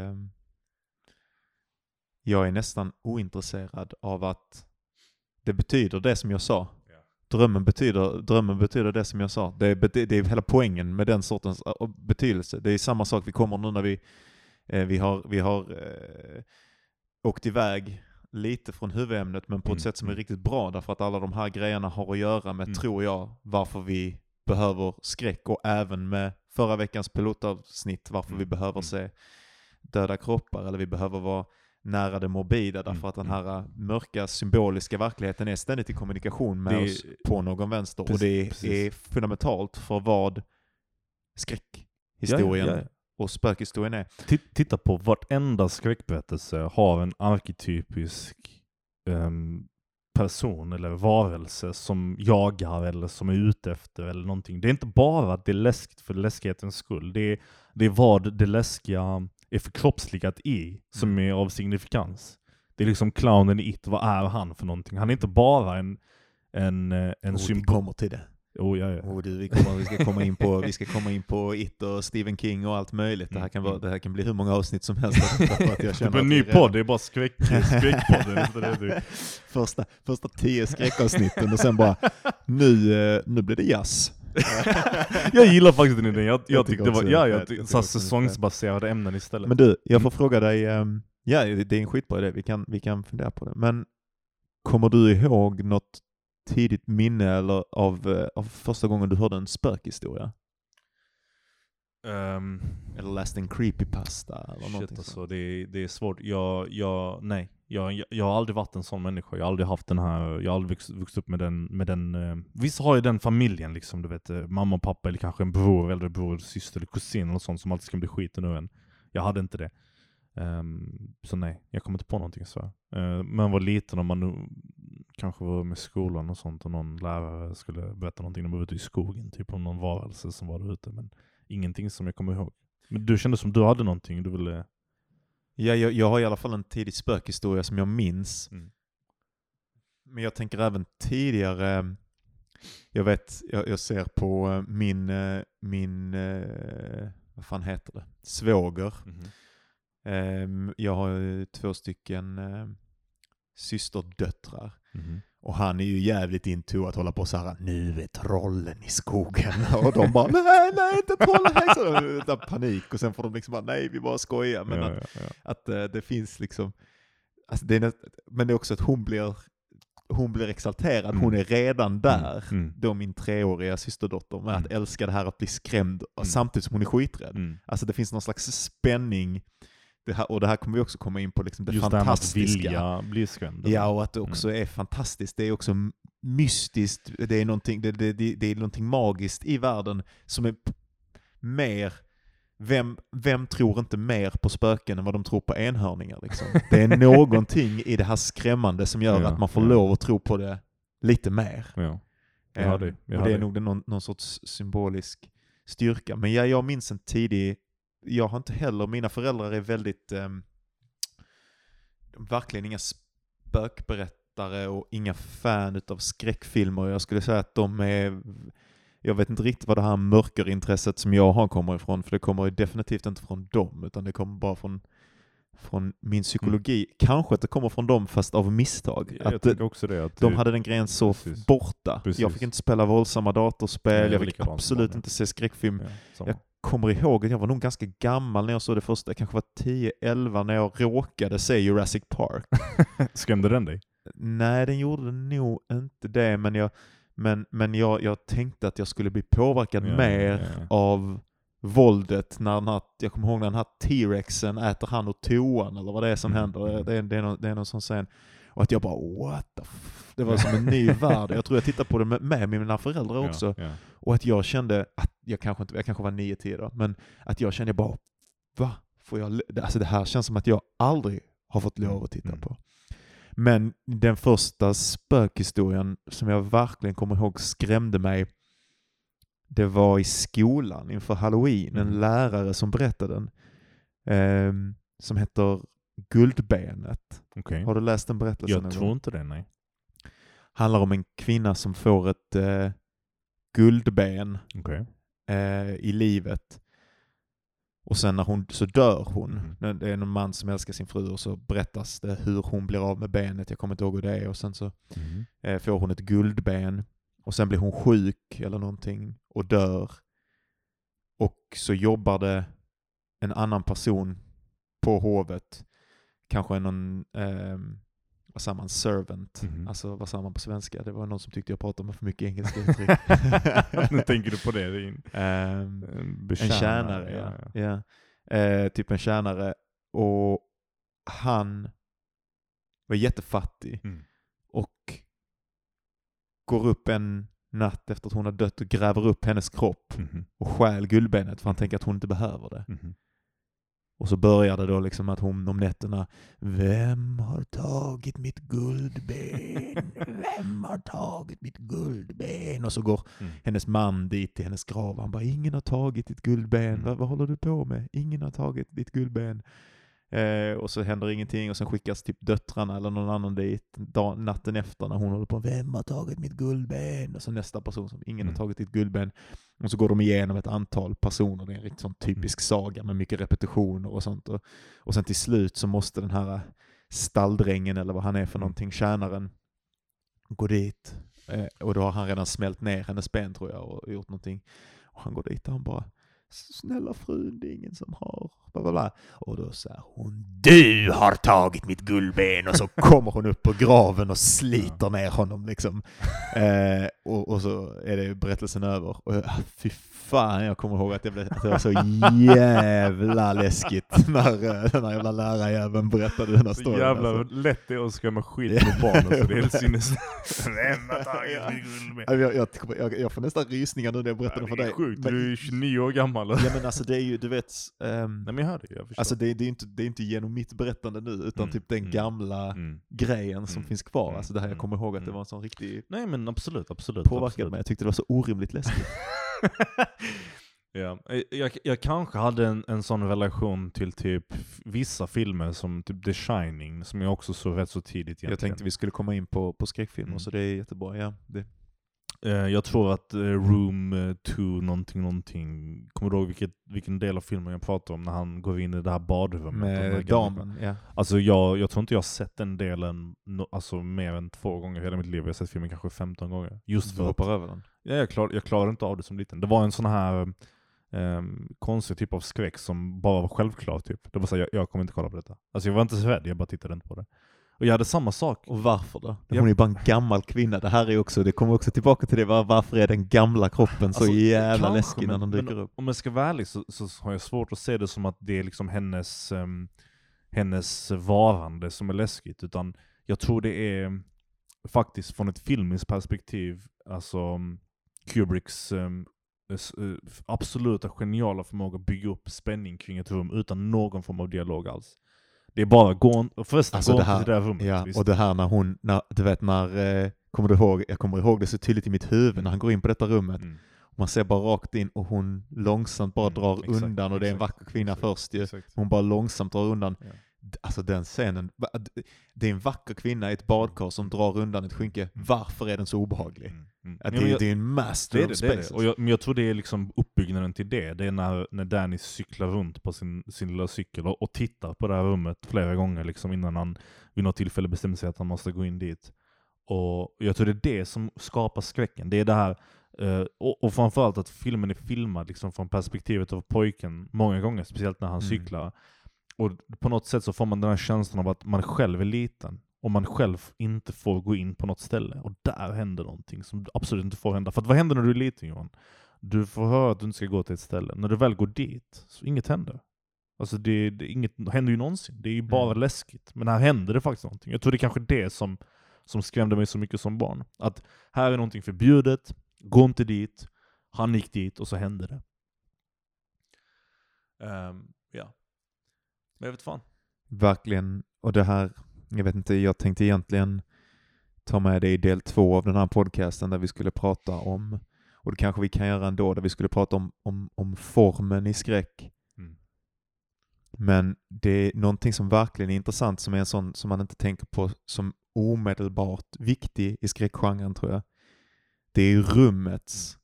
Jag är nästan ointresserad av att det betyder det som jag sa. Drömmen betyder, drömmen betyder det som jag sa. Det är, det är hela poängen med den sortens äh, betydelse. Det är samma sak, vi kommer nu när vi, eh, vi har, vi har eh, åkt iväg lite från huvudämnet men på ett Mm, sätt som är mm. riktigt bra därför att alla de här grejerna har att göra med, Mm. tror jag, varför vi behöver skräck och även med förra veckans pilotavsnitt varför Mm, vi behöver mm. se döda kroppar eller vi behöver vara nära det morbida därför Mm, att den mm. här äh, mörka symboliska verkligheten är ständigt i kommunikation med Det oss på någon vänster och Precis, det är, är fundamentalt för vad skräckhistorien Ja, ja, ja. och spökhistorien är. Ti- Titta på vartenda skräckberättelse har en arketypisk ehm, person eller varelse som jagar eller som är ute efter eller någonting. Det är inte bara att det är läskigt för läskighetens skull. Det är, det är vad det läskiga är förkroppsligat i som Mm. är av signifikans. Det är liksom clownen i It, vad är han för någonting? Han är inte bara en, en, eh, en oh, symbol. Vi kommer till det. Oh, ja, ja. Oh, du, vi, kommer, vi, ska komma in på, vi ska komma in på It och Stephen King och allt möjligt. Det här kan, vara, det här kan bli hur många avsnitt som helst. Att jag det blir en ny podd, det är bara skräck, skräckpodden. första, första tio skräckavsnitten och sen bara, nu, eh, nu blir det jazz. Jag gillar faktiskt den idén. Jag, jag, jag tyckte det var, ja, jag, jag, så säsongsbaserade ämnen istället. Men du, jag får mm. fråga dig, um, ja det är en skitbra idé, vi kan, vi kan fundera på det. Men kommer du ihåg något tidigt minne eller av, uh, av första gången du hörde en spökhistoria? Um, eller läste en creepypasta eller shit någonting alltså, det, det är svårt. Jag, jag, nej. Jag, jag, har aldrig varit en sån människa. Jag har aldrig haft den här, jag har aldrig vuxit, vuxit upp med den, med den eh, vissa har ju den familjen liksom, du vet, eh, mamma och pappa eller kanske en bror, äldre bror, syster eller kusin eller sånt som alltid ska bli skiten ur en. Jag hade inte det. Um, så nej, jag kommer inte på någonting så. Uh, men var liten och man nu, kanske var med skolan och sånt och någon lärare skulle berätta någonting, de var ute i skogen, typ om någon varelse som var där ute. Men ingenting som jag kommer ihåg. Men du kände som du hade någonting du ville... Ja, jag, jag har i alla fall en tidig spökhistoria som jag minns. Mm. Men jag tänker även tidigare, jag vet, jag, jag ser på eh, min, eh, min, eh, vad fan heter det, svåger. Mm. Jag har två stycken systerdöttrar. Mm. Och han är ju jävligt into att hålla på så här, nu är trollen i skogen. Och de bara, nej, nej, inte trollen. De, panik och sen får de liksom bara, nej, vi bara skojar. Men ja, att, ja, ja. att uh, det finns liksom, alltså det är, men det är också att hon blir, hon blir exalterad, mm. hon är redan mm. där, mm. då min treåriga systerdotter, med att mm. älska det här att bli skrämd, mm. samtidigt som hon är skiträdd. Mm. Alltså det finns någon slags spänning det här, och det här kommer vi också komma in på, liksom det Just fantastiska. Just att vilja bli skrämd. Ja, och att det också mm. är fantastiskt. Det är också mystiskt, det är, någonting, det, det, det, det är någonting magiskt i världen som är mer vem, vem tror inte mer på spöken än vad de tror på enhörningar? Liksom? Det är någonting i det här skrämmande som gör ja, att man får ja. lov att tro på det lite mer. Ja. Jag det, jag och det är nog någon, någon sorts symbolisk styrka. Men jag, jag minns en tidig jag har inte heller, mina föräldrar är väldigt, eh, verkligen inga spökberättare och inga fan utav skräckfilmer. Jag skulle säga att de är, jag vet inte riktigt var det här mörkerintresset som jag har kommer ifrån, för det kommer definitivt inte från dem, utan det kommer bara från från min psykologi. Mm. Kanske att det kommer från dem fast av misstag. Ja, att också det, att de hade den grejen så precis. borta. Precis. Jag fick inte spela våldsamma datorspel, Nej, jag fick absolut inte se skräckfilm. Ja, jag kommer ihåg att jag var nog ganska gammal när jag såg det första, jag kanske var 10-11 när jag råkade se Jurassic Park. Skrämde den dig? Nej, den gjorde nog inte det, men jag, men, men jag, jag tänkte att jag skulle bli påverkad ja, mer ja. av våldet när den här, jag kommer ihåg när den här T-rexen äter han och toan eller vad det är som mm. händer. Det, är, det, är någon, det är någon sån scen. Och att jag bara what the f Det var som en ny värld. Jag tror jag tittade på det med, med mina föräldrar också. Ja, ja. Och att jag kände, att jag kanske inte, jag kanske var 9-10 då, men att jag kände bara, va? Får jag, alltså det här känns som att jag aldrig har fått lov mm, att titta mm. på. Men den första spökhistorien som jag verkligen kommer ihåg skrämde mig, det var i skolan inför halloween, en mm. lärare som berättade den. Eh, som heter Guldbenet. Okay. Har du läst den berättelsen? Jag tror inte det, nej. Handlar om en kvinna som får ett eh, guldben okay. eh, i livet. Och sen när hon, så dör hon. Mm. Det är en man som älskar sin fru och så berättas det hur hon blir av med benet. Jag kommer inte ihåg hur det är. Och sen så mm. eh, får hon ett guldben. Och sen blir hon sjuk eller någonting och dör. Och så jobbar det en annan person på hovet kanske någon, eh, vad säger man, servant, mm. alltså vad säger man på svenska? Det var någon som tyckte jag pratade med för mycket engelska uttryck. nu tänker du på det? Din, um, en tjänare, ja. ja. ja. Eh, typ en tjänare. Och han var jättefattig mm. och går upp en natt efter att hon har dött och gräver upp hennes kropp mm. och stjäl guldbenet för han tänker att hon inte behöver det. Mm. Och så börjar det då liksom att hon om nätterna Vem har tagit mitt guldben? Vem har tagit mitt guldben? Och så går mm. hennes man dit till hennes grav. Han bara Ingen har tagit ditt guldben. Mm. Vad, vad håller du på med? Ingen har tagit ditt guldben. Eh, och så händer ingenting och sen skickas typ döttrarna eller någon annan dit dag, natten efter när hon håller på Vem har tagit mitt guldben? Och så nästa person som ingen Mm. har tagit ditt guldben. Och så går de igenom ett antal personer, det är en riktigt sån typisk saga med mycket repetitioner och sånt. Och, och sen till slut så måste den här stalldrängen eller vad han är för Mm. någonting, tjänaren, gå dit. Eh, och då har han redan smält ner hennes ben tror jag och gjort någonting. Och han går dit och han bara Snälla frun, det är ingen som har... Bla, bla, bla. Och då säger hon Du har tagit mitt guldben! Och så kommer hon upp på graven och sliter ner honom liksom. Eh, och, och så är det berättelsen över. Och jag, fy fan, jag kommer ihåg att, jag blev, att det var så jävla läskigt när eh, den här jävla lärarjäveln berättade den här Så storyn. jävla alltså. lätt det är att skrämma skit på barnen så det är helt sinnes... Ja. Ja, Jag, jag, jag, jag får nästan rysningar nu när jag berättar det för det är dig. sjukt, Men- du är 29 år gammal. Ja men alltså det är ju, du vet, ehm, Nej men jag hör det, jag förstår. alltså det, det, är inte, det är inte genom mitt berättande nu, utan Mm, typ den mm, gamla mm. grejen som Mm, finns kvar. mm, Alltså det här, jag mm, kommer ihåg att det var en sån riktig Nej men absolut, absolut. påverkade absolut. mig. Jag tyckte det var så orimligt läskigt. ja. Eh, jag, jag kanske hade en, en sån relation till typ vissa filmer som typ The Shining, som jag också såg rätt så tidigt egentligen. Jag tänkte vi skulle komma in på, på skräckfilmer, Mm. så det är jättebra. Ja, det, Eh, Jag tror att eh, Room 2 någonting, någonting, kommer du ihåg vilket, vilken del av filmen jag pratar om när han går in i det här badrummet? med damen, ja. Alltså jag, jag tror inte jag har sett den delen no, alltså mer än två gånger i hela mitt liv. Jag har sett filmen kanske 15 gånger. Just Du för att hoppar över den. Ja, jag, klar, jag klarade inte av det som liten. Det var en sån här um, konstig typ av skräck som bara var självklar. Typ. Det var så här, jag, jag kommer inte kolla på detta. Alltså jag var inte så rädd, jag bara tittade inte på det. Och jag hade samma sak. Och varför då? Hon är bara en gammal kvinna. Det här är också, det kommer också tillbaka till det, var- varför är den gamla kroppen så Alltså, jävla kanske, läskig när den dyker upp? Om jag ska vara ärlig så, så har jag svårt att se det som att det är liksom hennes, ehm, hennes varande som är läskigt. Utan jag tror det är faktiskt från ett filmiskt perspektiv, alltså um, Kubricks um, absoluta geniala förmåga att bygga upp spänning kring ett rum utan någon form av dialog alls. Det är bara gå och förresten, Alltså gå det här- till det här rummet. Ja, visst. och det här när hon, när, du vet när, eh, kommer du ihåg, jag kommer ihåg det så tydligt i mitt huvud när han går in på detta rummet. Mm. Man ser bara rakt in och hon långsamt bara Mm, drar exakt, undan och det är en vacker kvinna exakt, först ju. exakt. Hon bara långsamt drar undan. Ja. Alltså den scenen, det är en vacker kvinna i ett badkar som drar undan ett skynke. Varför är den så obehaglig? Mm, mm. Att Ja, det, jag- det är en master Det of det, det, det. Och jag, men jag tror det är liksom uppbyggnaden till det. Det är när, när Danny cyklar runt på sin, sin lilla cykel och, och tittar på det här rummet flera gånger liksom innan han vid något tillfälle bestämmer sig att han måste gå in dit. Och jag tror det är det som skapar skräcken. Det är det här, eh, och, och framförallt att filmen är filmad liksom från perspektivet av pojken många gånger, speciellt när han Mm. cyklar. Och på något sätt så får man den här känslan av att man själv är liten och man själv inte får gå in på något ställe. Och där händer någonting som absolut inte får hända. För vad händer när du är liten Johan? Du får höra att du inte ska gå till ett ställe. När du väl går dit, så inget händer. Alltså det, det, inget händer ju någonsin. Det är ju bara Mm. läskigt. Men här händer det faktiskt någonting. Jag tror det är kanske det som, som skrämde mig så mycket som barn. Att här är någonting förbjudet, gå inte dit. Han gick dit och så hände det. Ehm, ja. Men jag vet fan. Verkligen, och det här, jag vet inte, jag tänkte egentligen ta med det i del två av den här podcasten där vi skulle prata om, och det kanske vi kan göra ändå, där vi skulle prata om, om, om formen i skräck. Mm. Men det är någonting som verkligen är intressant, som är en sån som man inte tänker på som omedelbart viktig i skräckgenren tror jag. Det är rummets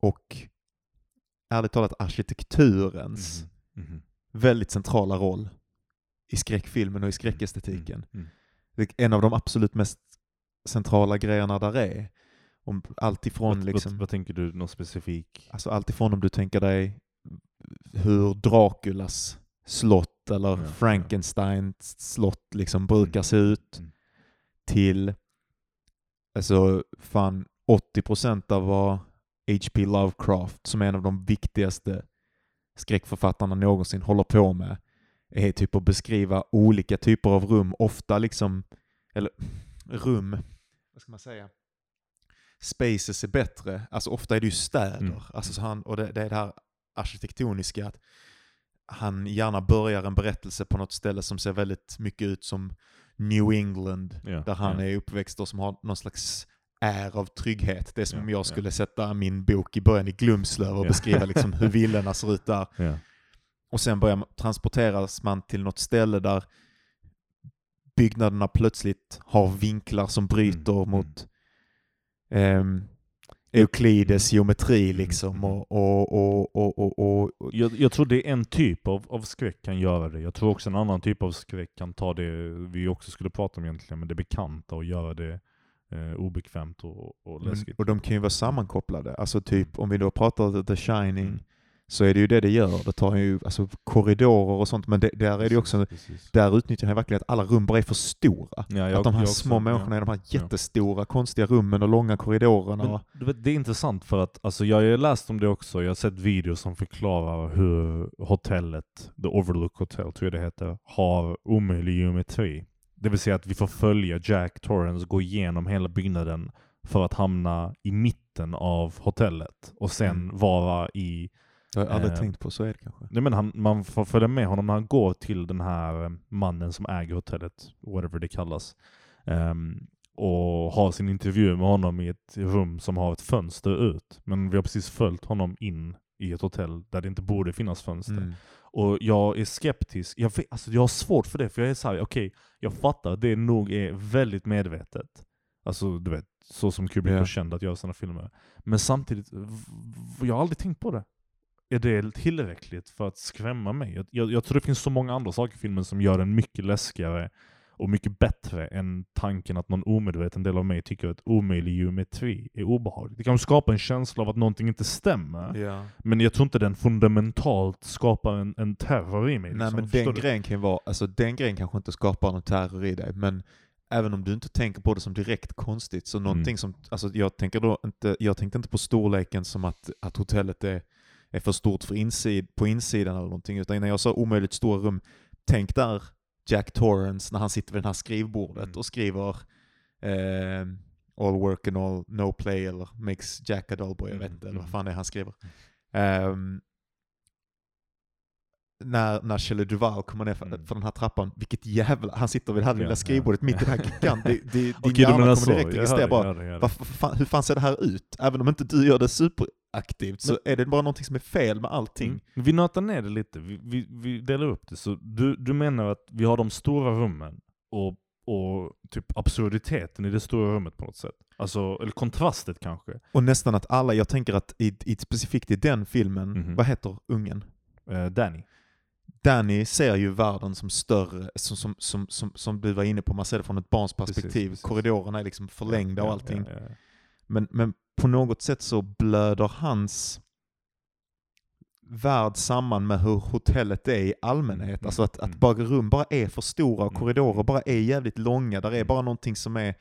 och ärligt talat arkitekturens Mhm. Mhm. väldigt centrala roll i skräckfilmen och i skräckestetiken. Mm. Är en av de absolut mest centrala grejerna där är. Om allt ifrån Vad, liksom, vad, vad tänker du, någon specifik? alltså allt ifrån om du tänker dig hur Draculas slott eller Ja, ja. Frankensteins slott liksom brukar Mm. se ut Mm. till alltså fan 80% av vad H.P. Lovecraft, som är en av de viktigaste skräckförfattarna någonsin, håller på med, är typ att beskriva olika typer av rum, ofta liksom, eller rum, vad ska man säga? Spaces är bättre, alltså ofta är det ju städer, Mm. alltså så han, och det, det är det här arkitektoniska, att han gärna börjar en berättelse på något ställe som ser väldigt mycket ut som New England, Ja, där han ja. är uppväxt och som har någon slags är av trygghet. Det är som om jag ja. skulle sätta min bok i början i Glumslöv och beskriva liksom hur villorna ser ut där. Och sen börjar transporteras man till något ställe där byggnaderna plötsligt har vinklar som bryter mm. mot um, Euklides geometri liksom. Och, och, och, och, och, Jag, jag tror det är en typ av, av skräck kan göra det. Jag tror också en annan typ av skräck kan ta det vi också skulle prata om egentligen, men det bekanta och göra det eh, obekvämt och, och läskigt. och de kan ju vara sammankopplade. Alltså typ om vi då pratar The Shining, mm så är det ju det det gör. Det tar ju alltså, korridorer och sånt, men det, där är det också, precis. där utnyttjar jag verkligen att alla rum bara är för stora. Ja, jag, att de här små också, människorna ja. är de här jättestora, ja. konstiga rummen och långa korridorerna. Men, det är intressant för att, alltså, jag har läst om det också, jag har sett videos som förklarar hur hotellet, The Overlook Hotel tror jag det heter, har omöjlig geometri. Det vill säga att vi får följa Jack Torrance gå igenom hela byggnaden för att hamna i mitten av hotellet och sen mm. vara i jag har aldrig eh, tänkt på, så är det kanske. Nej, men han, man får följa med honom när han går till den här eh, mannen som äger hotellet, whatever det kallas. Um, och har sin intervju med honom i ett rum som har ett fönster ut. Men vi har precis följt honom in i ett hotell där det inte borde finnas fönster. Mm. Och jag är skeptisk, jag, vet, alltså jag har svårt för det, för jag är såhär, okej, okay, jag fattar att det nog är väldigt medvetet. Alltså du vet, så som Kubrick yeah. var känd att göra sina filmer. Men samtidigt, jag har aldrig tänkt på det är det tillräckligt för att skrämma mig? Jag, jag, tror det finns så många andra saker i filmen som gör den mycket läskigare och mycket bättre än tanken att någon omedveten del av mig tycker att omöjlig geometri är obehagligt. Det kan skapa en känsla av att någonting inte stämmer, ja. men jag tror inte den fundamentalt skapar en, en terror i mig. Nej, liksom. men den grejen, kan vara, alltså, den grejen kanske inte skapar någon terror i dig, men även om du inte tänker på det som direkt konstigt, så någonting mm. som, alltså jag tänker då inte, jag tänkte inte på storleken som att, att hotellet är är för stort för insid, på insidan eller någonting. Utan när jag sa omöjligt stora rum, tänk där Jack Torrance när han sitter vid det här skrivbordet mm. och skriver eh, All work and all no play eller makes Jack a dull boy, jag vet inte, mm. eller vad fan det är han skriver. Um, när, när Shelley Duval kommer ner för, mm. för den här trappan, vilket jävla, han gitter vid det här lilla skrivbordet ja. mitt i den här gigant, din okay, hjärna kommer direkt registrera bara, hur fan ser det här ut? Även om inte du gör det superaktivt så Men, är det bara någonting som är fel med allting. Mm. Vi nötar ner det lite, vi, vi, vi, delar upp det. Så du, du menar att vi har de stora rummen och, och typ absurditeten i det stora rummet på något sätt? Alltså, eller kontrastet kanske? Och nästan att alla, jag tänker att i, i specifikt i den filmen, mm -hmm. vad heter ungen? Uh, Danny. Danny ser ju världen som större, som, som, som, som, som du var inne på, man ser det från ett barns perspektiv. Precis, precis. Korridorerna är liksom förlängda ja, och allting. Ja, ja, men, men på något sätt så blöder hans värld samman med hur hotellet är i allmänhet. Mm, alltså att, att mm. bara rum bara är för stora och mm, korridorer bara är jävligt långa. Där är bara någonting som är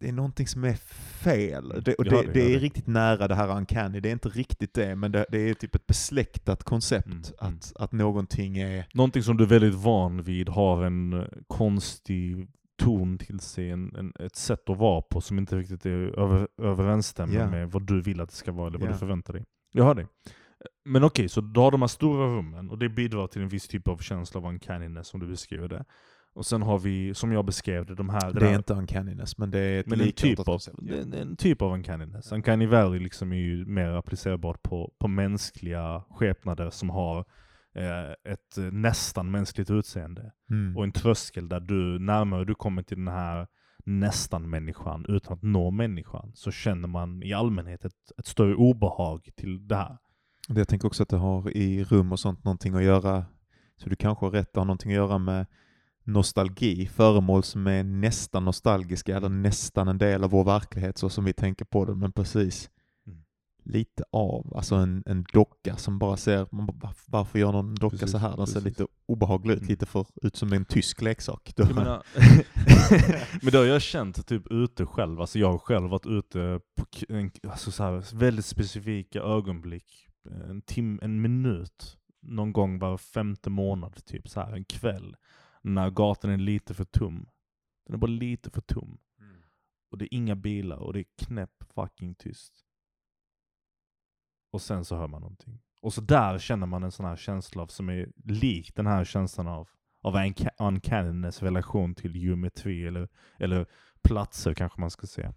det är någonting som är fel. Det, och det, det, det är riktigt nära det här uncanny, det är inte riktigt det, men det, är typ ett besläktat koncept, mm, mm. att, att någonting är... Någonting som du är väldigt van vid har en konstig ton till sig, en, en, ett sätt att vara på som inte riktigt är över, överensstämmer yeah. med vad du vill att det ska vara, eller vad yeah. du förväntar dig. Jag hör dig. Men okej, okay, så du har de här stora rummen, och det bidrar till en viss typ av känsla av uncanniness som du beskriver det. Och sen har vi, som jag beskrev det, de här... Det, är inte uncanniness, men det är ett men en typ, av, det en typ av uncanniness. Uncanny valley liksom är ju mer applicerbart på, på mänskliga skepnader som har eh, ett nästan mänskligt utseende. Mm. Och en tröskel där du, närmare du kommer till den här nästan människan utan att nå människan, så känner man i allmänhet ett, ett större obehag till det här. Jag tänker också att det har i rum och sånt någonting att göra, så du kanske har rätt, det har någonting att göra med nostalgi, föremål som är nästan nostalgiska eller nästan en del av vår verklighet så som vi tänker på det, men precis. Lite av. Alltså en, en docka som bara ser, man bara, varför gör någon docka precis, så här? Den precis. ser lite obehaglig ut, mm. lite för ut som en tysk leksak. Menar, men det har jag känt typ ute själv, alltså jag har själv varit ute på en, alltså så här, väldigt specifika ögonblick, en tim, en minut, någon gång var femte månad, typ så här en kväll när gatan är lite för tom. Den är bara lite för tom. Mm. Och det är inga bilar och det är knäpp fucking tyst. Och sen så hör man någonting. Och så där känner man en sån här känsla av, som är lik den här känslan av, av uncanniness relation till geometri eller, eller platser kanske man ska säga.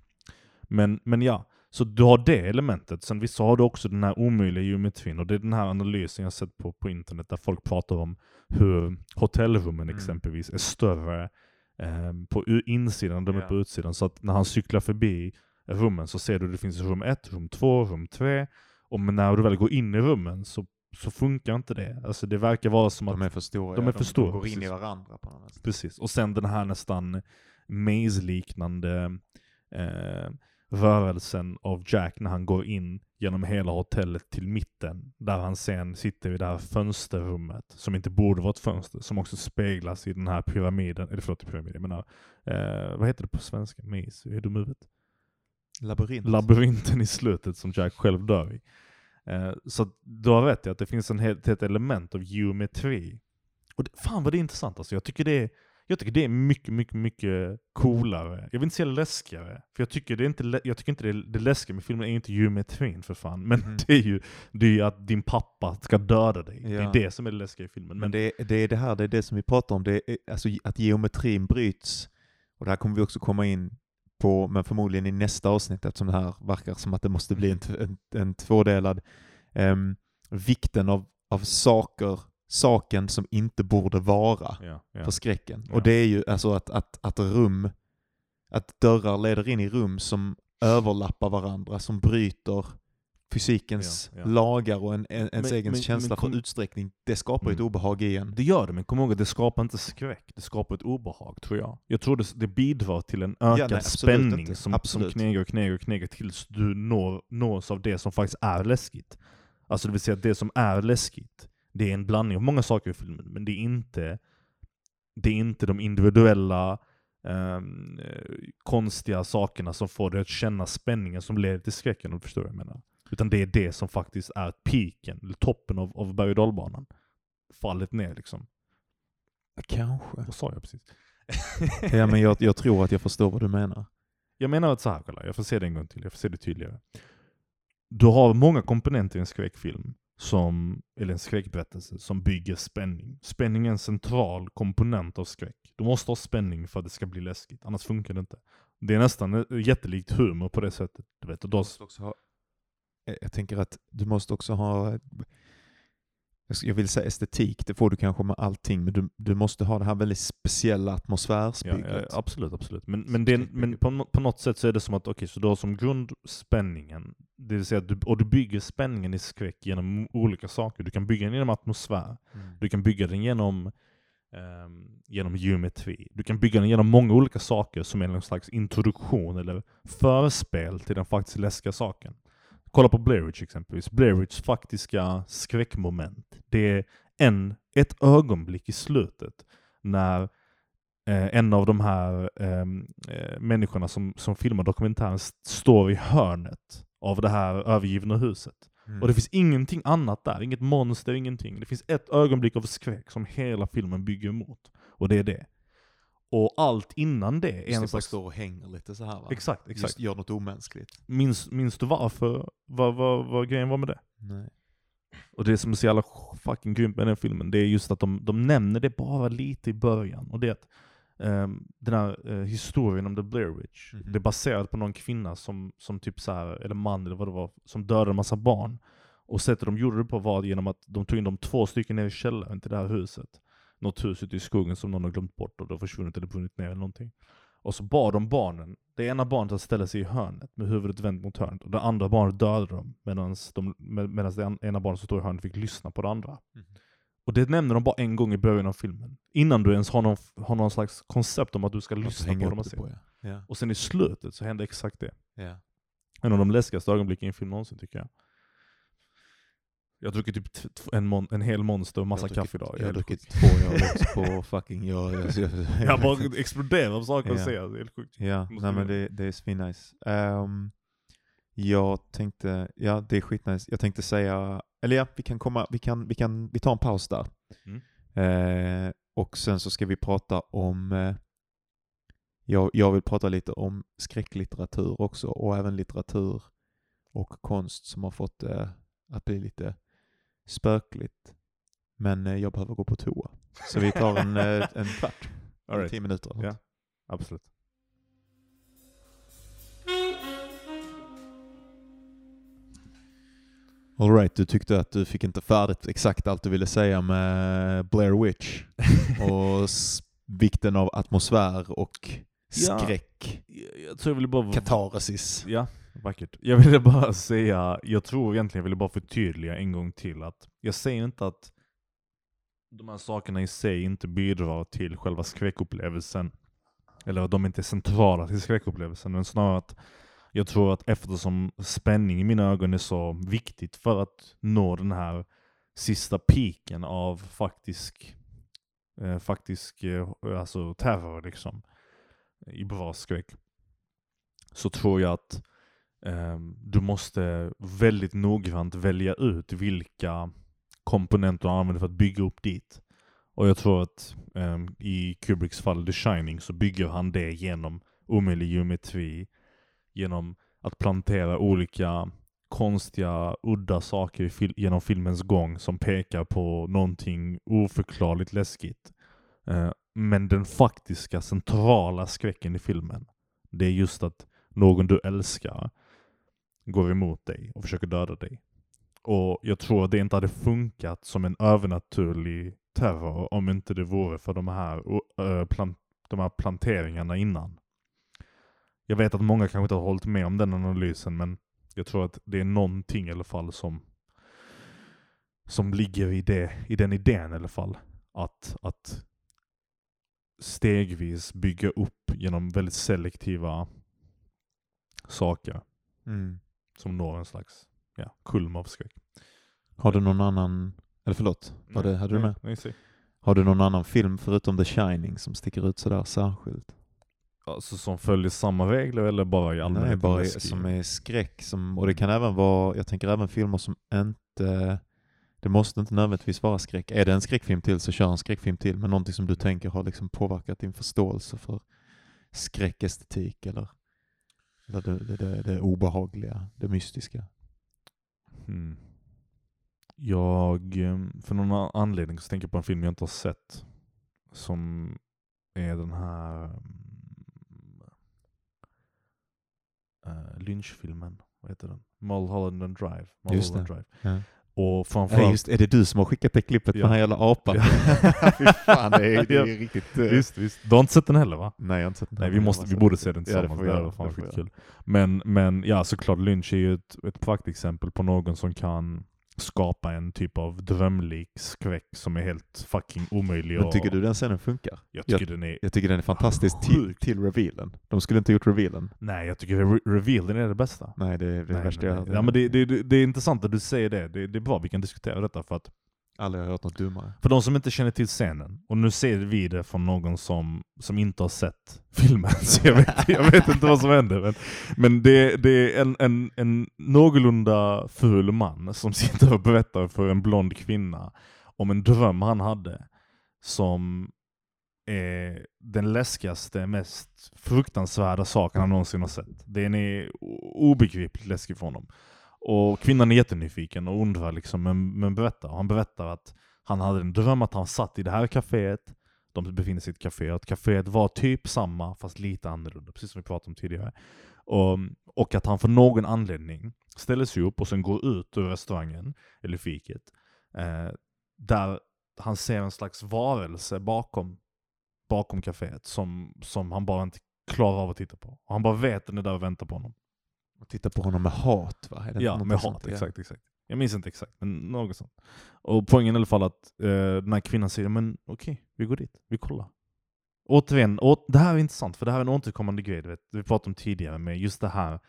Men, men ja, Så du har det elementet, sen vissa har du också den här omöjliga geometrin, och det är den här analysen jag sett på, på internet där folk pratar om hur hotellrummen mm. exempelvis är större eh, på insidan än de är på utsidan. Så att när han cyklar förbi rummen så ser du att det finns rum 1, rum 2, rum 3, och när du väl går in i rummen så så funkar inte det. Alltså det verkar vara som att... De är för stora. De, är för stora, de går in i varandra på något sätt. Precis. Och sen den här nästan maze-liknande eh, rörelsen av Jack när han går in genom hela hotellet till mitten, där han sen sitter i det här fönsterrummet, som inte borde vara ett fönster, som också speglas i den här pyramiden, eller förlåt, pyramiden, jag menar, eh, vad heter det på svenska? Maze? Är du huvudet? Labyrint. Labyrinten i slutet som Jack själv dör i. Eh, så du har rätt i att det finns en helt, ett element av geometri. Och det, fan vad det är intressant alltså. Jag tycker det är, jag tycker det är mycket, mycket, mycket coolare. Jag vill inte säga läskigare, för jag tycker, det är inte, jag tycker inte det, det läskiga med filmen är inte geometrin för fan. Men mm. det är ju det är att din pappa ska döda dig. Ja. Det är det som är det läskiga i filmen. Men, men det, det är det här, det är det som vi pratar om. Det är, alltså att geometrin bryts. Och det här kommer vi också komma in på, men förmodligen i nästa avsnitt eftersom det här verkar som att det måste bli en, en, en tvådelad. Um, vikten av, av saker, saken som inte borde vara ja, ja. för skräcken. Ja. Och det är ju alltså att, att, att rum, att dörrar leder in i rum som överlappar varandra, som bryter fysikens ja, ja. lagar och en, en, ens men, egen men, känsla men, för utsträckning, det skapar mm. ett obehag igen. Det gör det, men kom ihåg att det skapar inte skräck, det skapar ett obehag tror jag. Jag tror det, det bidrar till en ökad ja, nej, spänning som, som knegar och knegar och knegar tills du når, nås av det som faktiskt är läskigt. Alltså det vill säga att det som är läskigt, det är en blandning av många saker i filmen, men det är inte, det är inte de individuella eh, konstiga sakerna som får dig att känna spänningen som leder till skräcken, om du förstår vad jag menar. Utan det är det som faktiskt är piken, eller toppen av, av berg och dalbanan. Fallet ner liksom. Kanske. Vad sa jag precis? ja men jag, jag tror att jag förstår vad du menar. Jag menar att så här, kolla, jag får se det en gång till, jag får se det tydligare. Du har många komponenter i en skräckfilm, som, eller en skräckberättelse, som bygger spänning. Spänning är en central komponent av skräck. Du måste ha spänning för att det ska bli läskigt, annars funkar det inte. Det är nästan jättelikt humor på det sättet. Du vet, och då... Du måste också ha Eh, jag tänker att du måste också ha, jag vill säga estetik, det får du kanske med allting, men du, du måste ha det här väldigt speciella atmosfärsbygget. Ja, ja, absolut, absolut. Men, men, det, men på, på något sätt så är det som att, okej, okay, så du har som grund spänningen, det vill säga att du, och du bygger spänningen i skräck genom olika saker. Du kan bygga den genom atmosfär, mm. du kan bygga den genom Um, genom geometri. Du kan bygga den genom många olika saker som är någon slags introduktion eller förspel till den faktiskt läskiga saken. Kolla på Blair Witch exempelvis. Blair Witch faktiska skräckmoment. Det är en, ett ögonblick i slutet när eh, en av de här ehm, eh, människorna som, som filmar dokumentären står i hörnet av det här övergivna huset. Mm. Och det finns ingenting annat där, inget monster, ingenting. Det finns ett ögonblick av skräck som hela filmen bygger emot. Och det är det. Och allt innan det är en slags... står och hänger lite så här va? Exakt, exakt. Just gör något omänskligt. Minns, minns du varför? Vad, vad, vad grejen var med det? Nej. Och det som är så jävla fucking grymt med den filmen, det är just att de, de nämner det bara lite i början. Och det är att um, den här uh, historien om The Blair Witch, mm -hmm. det är baserat på någon kvinna som, som typ så här, eller man eller vad det var, som dödade en massa barn. Och sättet de gjorde det på var genom att de tog in de två stycken ner i källaren till det här huset något hus ute i skogen som någon har glömt bort och det har försvunnit eller brunnit ner eller någonting. Och så bad de barnen, det ena barnet att ställa sig i hörnet med huvudet vänt mot hörnet och det andra barnet dödade dem medan de, medans det ena barnet som stod i hörnet fick lyssna på det andra. Mm. Och det nämner de bara en gång i början av filmen. Innan du ens har någon, har någon slags koncept om att du ska lyssna på vad de säger. Ja. Ja. Och sen i slutet så händer exakt det. Ja. En av de läskigaste ögonblicken i en film någonsin tycker jag. Jag har druckit typ en, mon en hel monster och massa kaffe idag. Jag har druckit två, jag på fucking... Jag, jag, jag, jag bara exploderar av saker att säga, det är helt sjukt. Ja, nej men det, det är svinnice. Um, jag tänkte, ja det är skitnice. Jag tänkte säga, eller ja, vi kan komma, vi kan, vi kan, vi tar en paus där. Mm. Uh, och sen så ska vi prata om, uh, jag, jag vill prata lite om skräcklitteratur också och även litteratur och konst som har fått uh, att bli lite spökligt. Men eh, jag behöver gå på toa. Så vi tar en, eh, en kvart. right. Tio minuter. Ja, absolut. Alright, du tyckte att du fick inte färdigt exakt allt du ville säga med Blair Witch och vikten av atmosfär och skräck. Ja, jag tror jag ville bara... Katarsis. Ja, vackert. Jag ville bara säga, jag tror egentligen jag ville bara förtydliga en gång till att jag säger inte att de här sakerna i sig inte bidrar till själva skräckupplevelsen. Eller att de inte är centrala till skräckupplevelsen, men snarare att jag tror att eftersom spänning i mina ögon är så viktigt för att nå den här sista piken av faktisk, eh, faktisk eh, alltså terror liksom, i bra skräck, så tror jag att Ehm, du måste väldigt noggrant välja ut vilka komponenter du använder för att bygga upp dit. Och jag tror att um, i Kubricks fall The Shining så bygger han det genom omöjlig geometri, genom att plantera olika konstiga, udda saker fil genom filmens gång som pekar på någonting oförklarligt läskigt. Uh, men den faktiska centrala skräcken i filmen, det är just att någon du älskar går emot dig och försöker döda dig. Och jag tror att det inte hade funkat som en övernaturlig terror om inte det vore för de här, uh, plant de här planteringarna innan. Jag vet att många kanske inte har hållit med om den analysen, men jag tror att det är någonting i alla fall som, som ligger i, det, i den idén i alla fall. Att, att stegvis bygga upp genom väldigt selektiva saker. Mm. Som når en slags ja, kulm av skräck. Har du någon annan, eller förlåt, var det, hade du med? Nej, nej, har du någon annan film förutom The Shining som sticker ut sådär särskilt? Alltså som följer samma regler eller bara i allmänhet? Nej, bara som är skräck. Som, och det kan även vara, jag tänker även filmer som inte, det måste inte nödvändigtvis vara skräck. Är det en skräckfilm till så kör en skräckfilm till, men någonting som du tänker har liksom påverkat din förståelse för skräckestetik eller, eller det, det, det, det obehagliga, det mystiska. Hmm. Jag, ehm, för någon anledning så tänker jag på en film jag inte har sett. Som är den här uh, lynchfilmen. Vad heter den? Mulholland and Drive. Mulholland. Drive. Ja. Och framförallt... Ja, just, är det du som har skickat det klippet ja. med den jävla apan? Ja. Fy fan, det är, det är riktigt... Uh... Visst, visst. Du har inte sett den heller va? Nej, jag har inte sett den. Nej, vi, måste, vi borde se den tillsammans. Ja, det, det var fan kul. Men, men ja, såklart Lynch är ju ett, ett praktexempel på någon som kan skapa en typ av drömlik skräck som är helt fucking omöjlig. Men tycker och... du den scenen funkar? Jag tycker, jag, den, är jag tycker den är fantastisk till, till revealen. De skulle inte gjort revealen. Nej, jag tycker re revealen är det bästa. Nej, det är det nej, värsta jag har Ja, men det, det, det, är intressant att du säger det. det. Det är bra vi kan diskutera detta för att Aldrig har hört något dummare. För de som inte känner till scenen, och nu ser vi det från någon som, som inte har sett filmen, så jag vet, jag vet inte vad som händer. Men, men det, det är en, en, en någorlunda ful man som sitter och berättar för en blond kvinna om en dröm han hade som är den läskigaste, mest fruktansvärda saken han någonsin har sett. Den är eh, obegripligt läskig för honom. Och kvinnan är jättenyfiken och undrar liksom, men, men berättar. Han berättar att han hade en dröm att han satt i det här kaféet, de befinner sig i ett kafé, att kaféet var typ samma fast lite annorlunda, precis som vi pratade om tidigare. Och, och att han för någon anledning ställer sig upp och sen går ut ur restaurangen, eller fiket, eh, där han ser en slags varelse bakom, bakom kaféet som, som han bara inte klarar av att titta på. Och han bara vet att den är där och väntar på honom. Och titta på honom med hat va? ja, med hat, exakt, exakt. Jag minns inte exakt, men något sånt. Och poängen i alla fall att eh, den här kvinnan säger men okej, okay, vi går dit, vi kollar. Återigen, å, det här är intressant, för det här är en återkommande grej, vet, vi pratade om tidigare med just det här,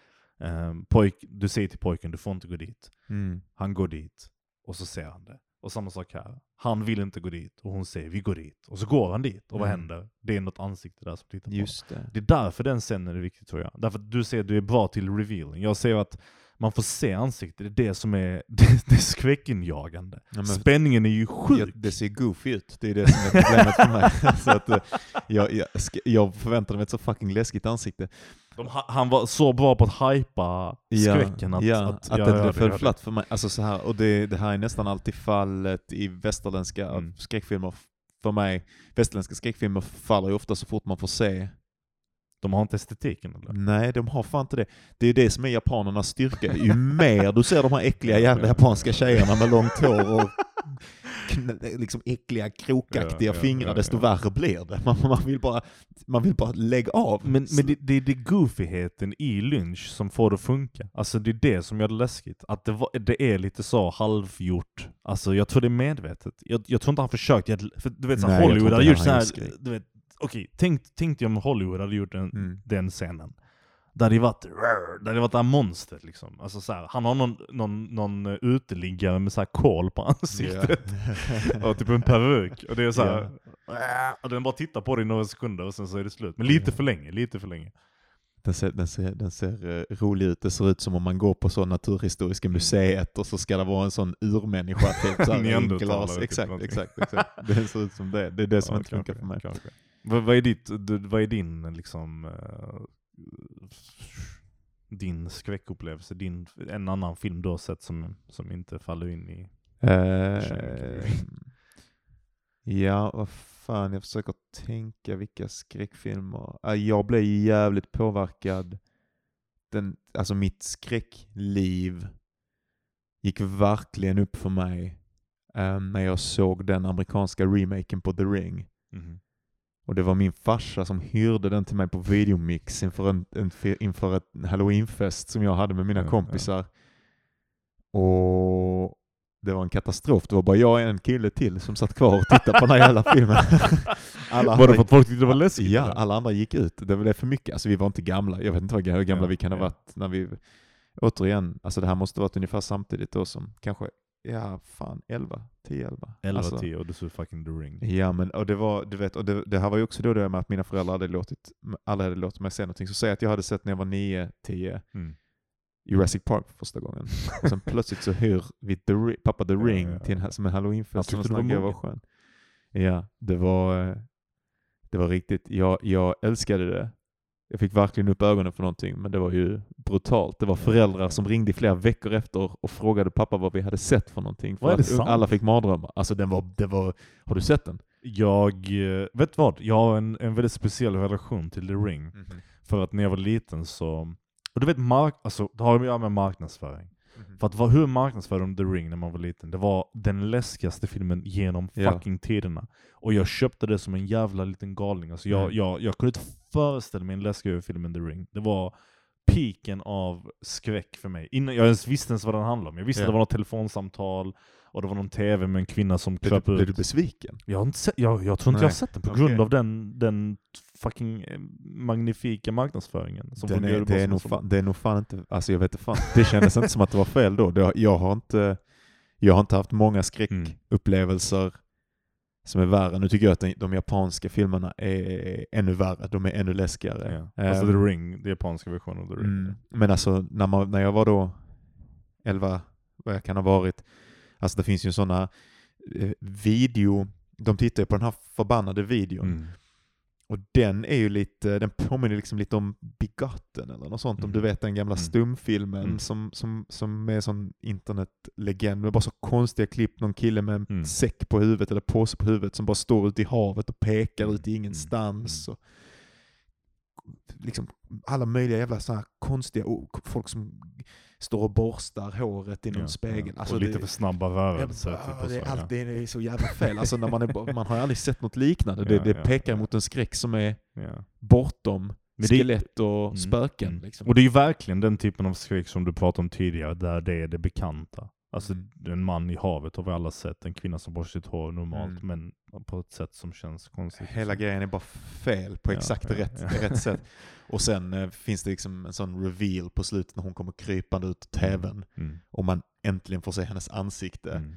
eh, pojk, du säger till pojken du får inte gå dit. Mm. Han går dit, och så ser han det. Och samma sak här. Han vill inte gå dit och hon säger vi går dit. Och så går han dit och mm. vad händer? Det är något ansikte där som tittar på Just det. det är därför den scenen är viktig tror jag. Därför att du säger att du är bra till revealing. Jag säger att man får se ansiktet, det är det som är det, det är skräckinjagande. Ja, Spänningen är ju sjuk. Det ser goofy ut, det är det som är problemet för mig. så att, eh, jag, jag, jag förväntade mig ett så fucking läskigt ansikte. De, han var så bra på att hypa skräcken ja, att, ja, att, att det, det föll flatt för mig. Alltså så här, och det, det här är nästan alltid fallet i västerländska mm. skräckfilmer för mig. Västerländska skräckfilmer faller ju ofta så fort man får se De har inte estetiken eller? Nej, de har fan inte det. Det är det som är japanernas styrka. Ju mer du ser de här äckliga jävla japanska tjejerna med långt hår och liksom äckliga krokaktiga ja, ja, fingrar, ja, desto värre blir det. Man, man, vill bara, man vill bara lägga av. Men, men det, det är det goofigheten i Lynch som får det att funka. Alltså det är det som gör det läskigt. Att det, var, det är lite så halvgjort. Alltså jag tror det är medvetet. Jag, jag tror inte han försökt, för du vet så Nej, Hollywood hade gjort såhär, du vet, okej, tänk, tänk dig om Hollywood hade gjort den, mm. den scenen. Det hade varit, det hade varit det här monstret liksom. Alltså så här, han har någon, någon, någon uteliggare med så här kol på ansiktet. Yeah. och typ en peruk. Och det är så här, yeah. och den bara tittar på dig i några sekunder och sen så är det slut. Men lite för länge, lite för länge. Den ser, den, ser, den ser uh, rolig ut, det ser ut som om man går på så Naturhistoriska mm. museet och så ska det vara en sån urmänniska, typ såhär glas. Exakt, exakt, exakt. Det ser ut som det. Det är det som ja, inte funkar för mig. Vad, vad, är ditt, vad är din liksom uh, din skräckupplevelse, din, en annan film du har sett som, som inte faller in i uh, Ja, vad fan, jag försöker tänka vilka skräckfilmer. Jag blev jävligt påverkad. Den, alltså mitt skräckliv gick verkligen upp för mig um, när jag såg den amerikanska remaken på The Ring. Mm -hmm. Och det var min farsa som hyrde den till mig på videomix inför en, en inför ett halloweenfest som jag hade med mina ja, kompisar. Ja. Och det var en katastrof. Det var bara jag och en kille till som satt kvar och tittade på den här jävla filmen. alla var det för att folk tyckte det var läskigt? Ja, alla andra gick ut. Det blev för mycket. Alltså vi var inte gamla. Jag vet inte hur gamla ja, vi kan ha varit när vi... Återigen, alltså det här måste varit ungefär samtidigt då som kanske Ja, fan 11, 10, 11. 11, alltså, 10 och du såg fucking The Ring. Ja, men och det var, du vet, och det, det här var ju också då det med att mina föräldrar hade låtit, alla hade låtit mig se någonting. Så säg att jag hade sett när jag var 9, 10, mm. Jurassic Park för första gången. Och sen plötsligt så hyr vi The, pappa The Ring ja, ja, ja. Till en, som en halloweenfest. Jag tyckte det var skön. Ja, det var, det var riktigt, jag, jag älskade det. Jag fick verkligen upp ögonen för någonting, men det var ju brutalt. Det var föräldrar som ringde flera veckor efter och frågade pappa vad vi hade sett för någonting. För att sant? alla fick mardrömmar. Alltså den var, det var, har du sett den? Jag, eh, vet vad? Jag har en, en väldigt speciell relation till The Ring. Mm -hmm. För att när jag var liten så, och du vet, mark, alltså, det har att göra med marknadsföring. Mm. För att hur marknadsförde de The Ring när man var liten? Det var den läskigaste filmen genom fucking ja. tiderna. Och jag köpte det som en jävla liten galning. Alltså jag, mm. jag, jag kunde inte föreställa mig en läskigare film än The Ring. Det var piken av skräck för mig. Innan jag ens visste ens vad den handlade om. Jag visste ja. att det var något telefonsamtal, och det var någon tv med en kvinna som kröp ut. Blev du besviken? Jag, har inte sett, jag, jag tror inte Nej. jag har sett den på okay. grund av den, den fucking eh, magnifika marknadsföringen. Som den är, det, är nog fan, det är nog fan inte, alltså jag vet inte fan, det kändes inte som att det var fel då. Det, jag, har inte, jag har inte haft många skräckupplevelser mm. Som är värre. Nu tycker jag att de, de japanska filmerna är ännu värre, de är ännu läskigare. Ja. Alltså um, The Ring, den japanska versionen av The Ring. Mm, men alltså när, man, när jag var då 11, vad jag kan ha varit, Alltså det finns ju sådana eh, video, de tittar ju på den här förbannade videon. Mm. Och den är ju lite, den påminner liksom lite om Bigotten eller något sånt, mm. om du mm. vet den gamla mm. stumfilmen mm. som, som, som är sån internetlegend, med bara så konstiga klipp, någon kille med en mm. säck på huvudet eller påse på huvudet som bara står ute i havet och pekar mm. ut i ingenstans. Och, liksom alla möjliga jävla så konstiga folk som står och borstar håret i någon ja, spegel. Alltså och lite det, för snabba rörelser. Ja, typ det, är det är så jävla fel. Alltså när man, är, man har aldrig sett något liknande. Det, det pekar mot en skräck som är bortom skelett och mm, spöken. Mm. Liksom. Och det är ju verkligen den typen av skräck som du pratade om tidigare, där det är det bekanta. Alltså mm. en man i havet har vi alla sett, en kvinna som borstar sitt hår normalt, mm. men på ett sätt som känns konstigt. Hela grejen är bara fel på exakt ja, rätt, ja. rätt sätt. Och sen eh, finns det liksom en sån reveal på slutet när hon kommer krypande ut ur mm. tvn mm. och man äntligen får se hennes ansikte.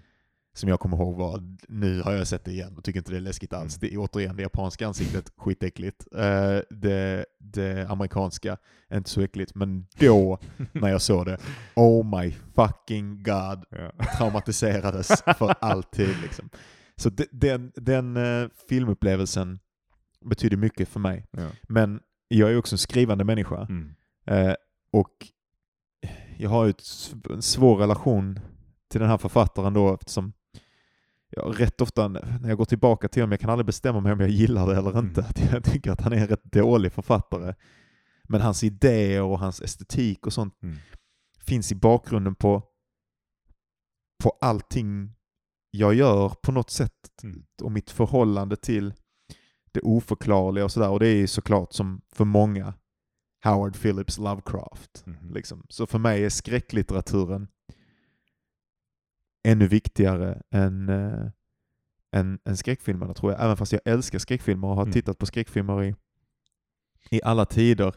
Som jag kommer ihåg var, nu har jag sett det igen och tycker inte det är läskigt alls. Mm. Det är återigen det japanska ansiktet, skitäckligt. Uh, det, det amerikanska, inte så äckligt. Men då, när jag såg det, oh my fucking god, traumatiserades för alltid. Liksom. Så de, den, den uh, filmupplevelsen betyder mycket för mig. Ja. Men jag är också en skrivande människa. Mm. Uh, och jag har ju en svår relation till den här författaren då eftersom jag, rätt ofta när jag går tillbaka till honom, jag kan aldrig bestämma mig om jag gillar det eller Mm. inte. Att Jag tycker att han är en rätt dålig författare. Men hans idéer och hans estetik och sånt Mm. finns i bakgrunden på, på allting jag gör på något sätt. Mm. Och mitt förhållande till det oförklarliga och sådär. Och det är ju såklart som för många Howard Phillips Lovecraft. Mhm. Liksom. Så för mig är skräcklitteraturen ännu viktigare än, äh, än, än skräckfilmerna tror jag. Även fast jag älskar skräckfilmer och har Mm. tittat på skräckfilmer i, i alla tider.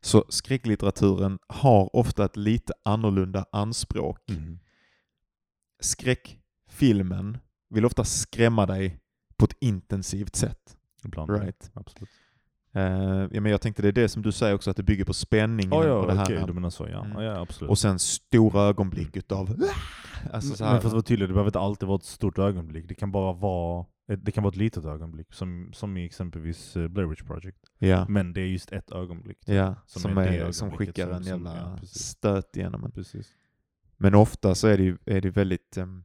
Så skräcklitteraturen har ofta ett lite annorlunda anspråk. Mhm. Skräckfilmen vill ofta skrämma dig på ett intensivt sätt. Ibland. Right. Absolut. Eh, ja, men jag tänkte det är det som du säger också, att det bygger på spänningen. Ja, och det ja här. okej, du menar så ja. Mm. ja absolut. Och sen stora ögonblick utav alltså så men här, för att vara tydlig, det behöver inte alltid vara ett stort ögonblick. Det kan bara vara ett, det kan vara ett litet ögonblick, som, som i exempelvis uh, Blair Witch Project. ja, Men det är just ett ögonblick. ja, som som, är som skickar en som- jävla ja, stöt igenom en. Precis. Men ofta så är det, ju- är det väldigt em,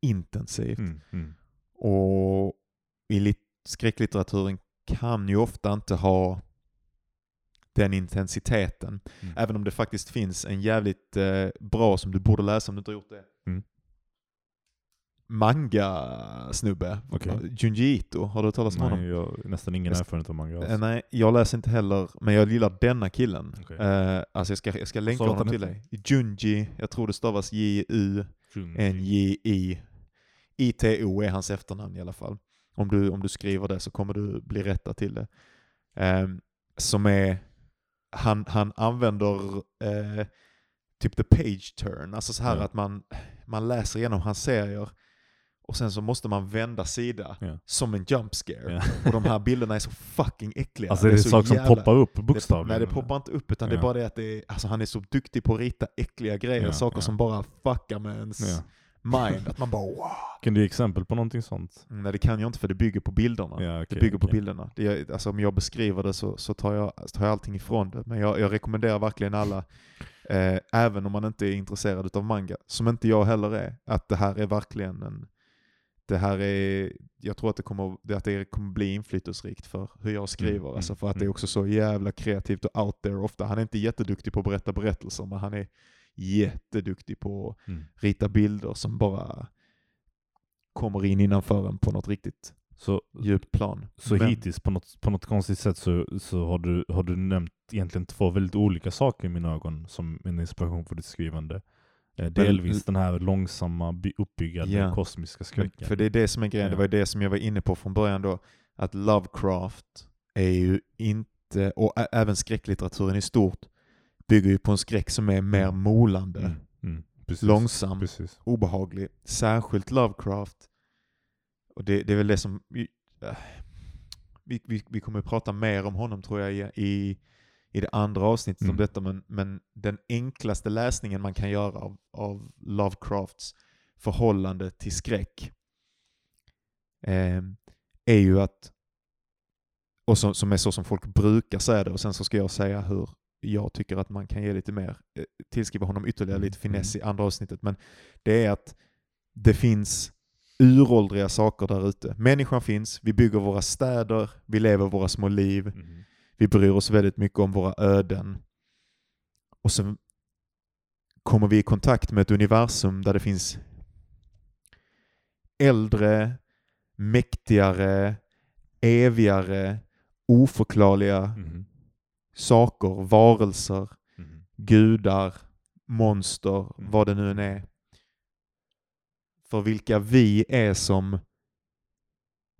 intensivt. Mm, mm. Och i lit- skräcklitteraturen kan ju ofta inte ha den intensiteten. Mm. Även om det faktiskt finns en jävligt eh, bra som du borde läsa om du inte har gjort det. Mm. Manga-snubbe. Okej. Junji Ito, har du hört talas om honom? Nej, jag nästan ingen erfarenhet av manga Eh, alls. Nej, jag läser inte heller, men jag gillar denna killen. Okej. Eh, alltså jag ska, jag ska länka honom till dig. Junji, jag tror det stavas J-U-N-J-I. I-T-O är hans efternamn i alla fall. Om du, om du skriver det så kommer du bli rättad till det. Ehm, som är, han, han använder eh, typ the page turn, alltså så här Ja. att man, man läser igenom hans serier och sen så måste man vända sida Ja. som en jump scare. Ja. Och de här bilderna är så fucking äckliga. Alltså är det, så saker som poppar upp det, bokstavligen? nej det poppar inte upp utan det är bara det att det är, alltså han är så duktig på att rita äckliga grejer, saker som bara fuckar med ens. Mind. Att man bara wow. Kan du ge exempel på någonting sånt? Mm, Nej det kan jag inte för det bygger på bilderna. Ja, det okej, bygger på okej. bilderna. Det är, alltså om jag beskriver det så, så tar, jag, tar jag allting ifrån det. Men jag, jag rekommenderar verkligen alla, eh, även om man inte är intresserad av manga, som inte jag heller är, att det här är verkligen en det här är, jag tror att det kommer, det- att det kommer bli inflytelserikt för hur jag skriver. Mm, alltså mm, för att det är mm. också så jävla kreativt och out there ofta. Han är inte jätteduktig på att berätta berättelser, men han är jätteduktig på att Mm. rita bilder som bara kommer in innanför en på något riktigt Så, djupt plan. så Men- hittills på något, på något konstigt sätt så, så har, du, har du nämnt egentligen två väldigt olika saker i mina ögon som en inspiration för ditt skrivande. Eh, delvis den här långsamma by- uppbyggande Ja. kosmiska skräcken. för det är det som är grejen, det var det som jag var inne på från början då, att Lovecraft är ju inte, och även skräcklitteraturen i stort, bygger ju på en skräck som är mer molande, Mm, mm, precis, långsam, Precis. obehaglig. Särskilt Lovecraft. Och det, det är väl det som, vi, äh, vi, vi, vi kommer att prata mer om honom tror jag i, i, det andra avsnittet om Mm. detta, men, men den enklaste läsningen man kan göra av, av Lovecrafts förhållande till skräck eh, är ju att, och som, som är så som folk brukar säga det, och sen så ska jag säga hur jag tycker att man kan ge lite mer, eh, tillskriva honom ytterligare Mm, lite finess i andra avsnittet, men det är att det finns uråldriga saker där ute. Människan finns, vi bygger våra städer, vi lever våra små liv, Mm. vi bryr oss väldigt mycket om våra öden. Och så kommer vi i kontakt med ett universum där det finns äldre, mäktigare, evigare, oförklarliga Mm. Saker, varelser, Mm. gudar, monster, Mm. vad det nu än är. För vilka vi är som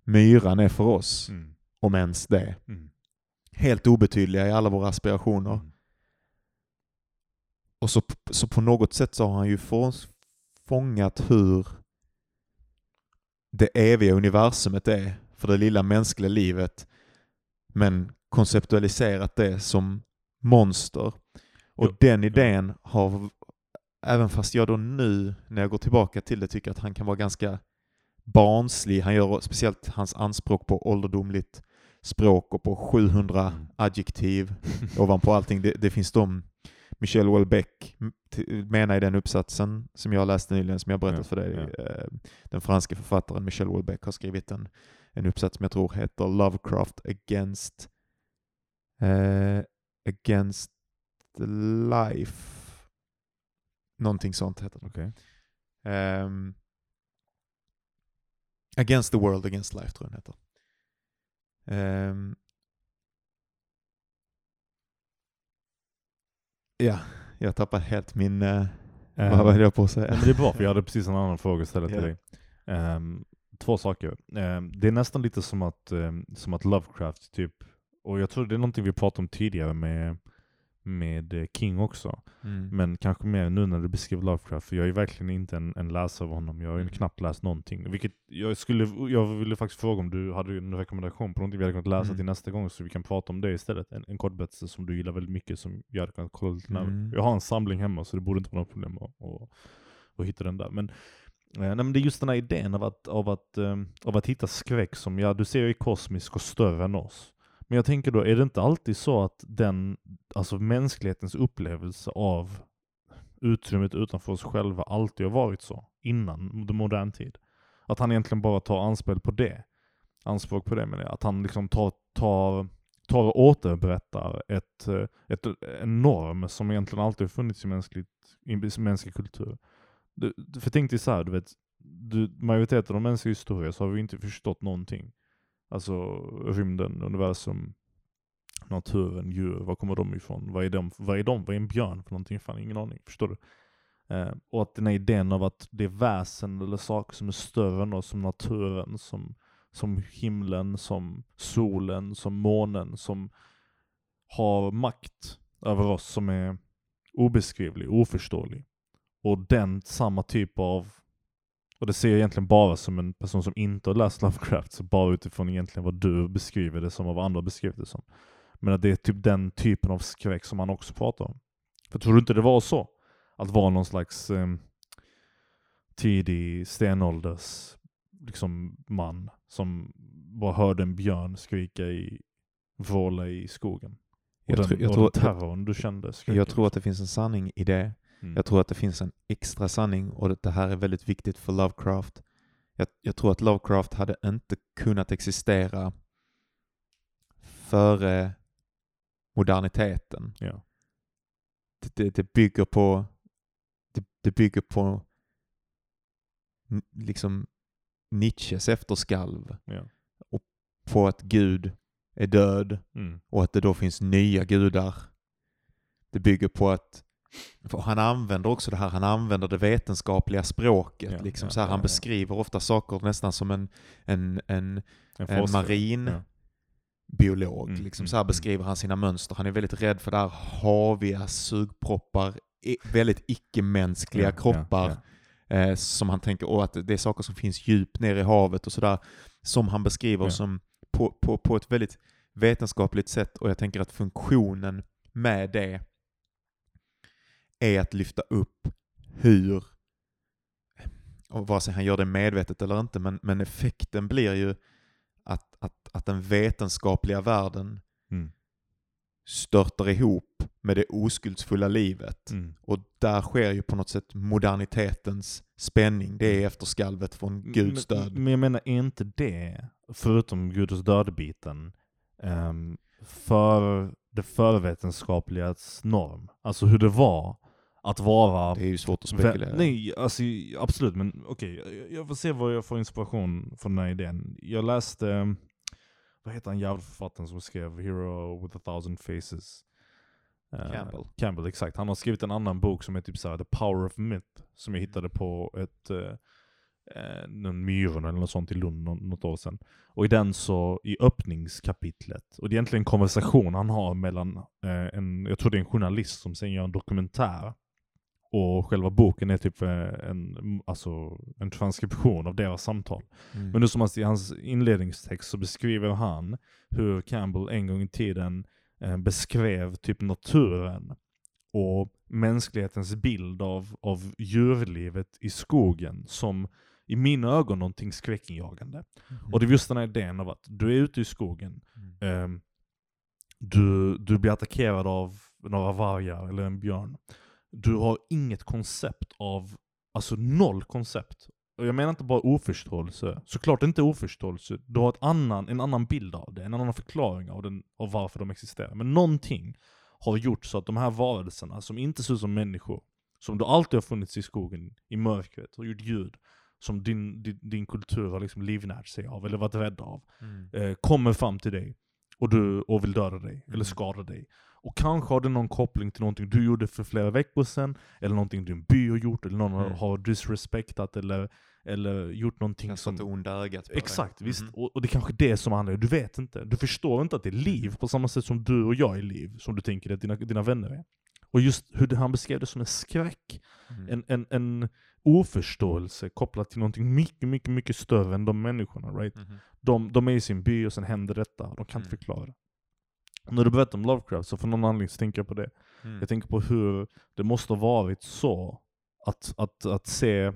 myran är för oss, Mm. om ens det. Mm. Helt obetydliga i alla våra aspirationer. Mm. Och så, så på något sätt så har han ju få- fångat hur det eviga universumet är för det lilla mänskliga livet, men konceptualiserat det som monster. Och Ja, den idén har, även fast jag då nu när jag går tillbaka till det tycker att han kan vara ganska barnslig, han gör speciellt hans anspråk på ålderdomligt språk och på 700 Mm. adjektiv ovanpå allting. Det, det finns de Michel Houellebecq menar i den uppsatsen som jag läste nyligen, som jag berättat för dig, ja. Eh, den franske författaren Michel Houellebecq har skrivit en, en uppsats som jag tror heter Lovecraft against uh, against life. Någonting sånt heter det. Okay. Um, ehm, against the world, against life tror jag den heter. Um, Ja, jag tappar helt min... Uh, vad var jag på att säga? Men det är bra, för jag hade precis en annan fråga istället yeah. till dig. Um, två saker. Um, det är nästan lite som att, um, som att Lovecraft, typ, och jag tror det är någonting vi pratade om tidigare med med eh, King också. Mm. Men kanske mer nu när du beskriver Lovecraft, för jag är verkligen inte en, en läsare av honom. Jag har ju mm. knappt läst någonting. Vilket jag, skulle, jag ville faktiskt fråga om du hade en rekommendation på någonting vi hade kunnat läsa mm. till nästa gång, så vi kan prata om det istället. En, en kortberättelse som du gillar väldigt mycket, som jag hade kunnat kolla lite närmare. Mm. Jag har en samling hemma, så det borde inte vara något problem att, att, att hitta den där. Men, eh, nej, men det är just den här idén av att, av att, um, av att hitta skräck som, ja du ser ju är kosmisk och större än oss. Men jag tänker då, är det inte alltid så att den, alltså mänsklighetens upplevelse av utrymmet utanför oss själva alltid har varit så, innan modern tid? Att han egentligen bara tar anspel på det, anspråk på det menar jag. Att han liksom tar, tar, tar och återberättar ett, eh, ett, en norm som egentligen alltid har funnits i, mänskligt, i mänsklig kultur. Du, för tänk dig såhär, du vet, du, majoriteten av mänsklig historia så har vi inte förstått någonting. Alltså rymden, universum, naturen, djur, var kommer de ifrån? Vad är de? Vad är de? Vad är en björn för någonting? Fan, ingen aning. Förstår du? Eh, och att den här idén av att det är väsen eller saker som är större än oss, som naturen, som, som himlen, som solen, som månen, som har makt över oss som är obeskrivlig, oförståelig. Och den samma typ av och det ser jag egentligen bara som en person som inte har läst Lovecraft, så bara utifrån egentligen vad du beskriver det som och vad andra beskriver det som. Men att det är typ den typen av skräck som man också pratar om. För tror du inte det var så? Att vara någon slags eh, tidig stenålders liksom, man som bara hörde en björn skrika i, vråla i skogen. Och jag den, tror, jag och tror, terrorn du kände. Jag tror att det finns en sanning i det. Mm. Jag tror att det finns en extra sanning och det här är väldigt viktigt för Lovecraft. Jag, jag tror att Lovecraft hade inte kunnat existera före moderniteten. Ja. Det, det, det, bygger på det, det bygger på liksom Nietzsches efterskalv. Ja. Och på att Gud är död mm. och att det då finns nya gudar. Det bygger på att han använder också det här, han använder det vetenskapliga språket. Ja, liksom ja, så här, han ja, beskriver ofta saker nästan som en, en, en, en, en marin biolog. Mm, liksom, mm, så här mm. beskriver han sina mönster. Han är väldigt rädd för det här haviga sugproppar, väldigt icke-mänskliga kroppar. Eh, som han tänker, och att det är saker som finns djupt ner i havet och sådär. Som han beskriver som på, på, på ett väldigt vetenskapligt sätt. Och jag tänker att funktionen med det är att lyfta upp hur, och vare sig han gör det medvetet eller inte, men, men effekten blir ju att, att, att den vetenskapliga världen mm. störtar ihop med det oskuldsfulla livet. Mm. Och där sker ju på något sätt modernitetens spänning. Det är mm. efterskalvet från Guds död. Men, men jag menar, är inte det, förutom Guds död-biten, um, för det förvetenskapligas norm? Alltså hur det var att vara... Det är ju svårt att spekulera. Nej, alltså, absolut, men okej. Okay, jag får se vad jag får inspiration från den här idén. Jag läste, vad heter han jävla författaren som skrev Hero with a thousand faces? Eh, Campbell. Uh, Campbell, exakt. Han har skrivit en annan bok som är typ såhär The Power of Myth, som jag hittade på ett uh, någon Myron eller något sånt i Lund något år sedan. Och i den så, i öppningskapitlet, och det är egentligen en konversation han har mellan eh, en, jag tror det är en journalist som sen gör en dokumentär och själva boken är typ eh, en, alltså en transkription av deras samtal. Mm. Men nu som i hans inledningstext så beskriver han hur Campbell en gång i tiden eh, beskrev typ naturen och mänsklighetens bild av, av djurlivet i skogen som i mina ögon någonting skräckinjagande. Mm. Och det är just den här idén av att du är ute i skogen, mm. eh, du, du blir attackerad av några vargar eller en björn. Du har inget koncept av, alltså noll koncept. Och jag menar inte bara oförståelse, såklart inte oförståelse, du har ett annan, en annan bild av det, en annan förklaring av, den, av varför de existerar. Men någonting har gjort så att de här varelserna, som inte ser ut som människor, som du alltid har funnits i skogen, i mörkret, och gjort ljud, som din, din, din kultur har liksom livnärt sig av, eller varit rädd av, mm. eh, kommer fram till dig och, du, och vill döda dig, mm. eller skada dig. Och kanske har det någon koppling till någonting du gjorde för flera veckor sedan, eller någonting din by har gjort, eller någon mm. har disrespektat, eller, eller gjort någonting Kastat som... onda ögat på Exakt, dig. visst. Mm. Och, och, det är kanske det som handlar du vet inte. Du förstår inte att det är liv på samma sätt som du och jag är liv, som du tänker att dina, dina vänner är. Och just hur han beskrev det som en skräck, mm. en, en, en oförståelse kopplat till någonting mycket, mycket, mycket större än de människorna. Right? Mm. De, de är i sin by och sen händer detta, de kan inte mm. förklara. När du berättar om Lovecraft så för någon anledning så tänker jag på det. Mm. Jag tänker på hur det måste ha varit så att, att, att se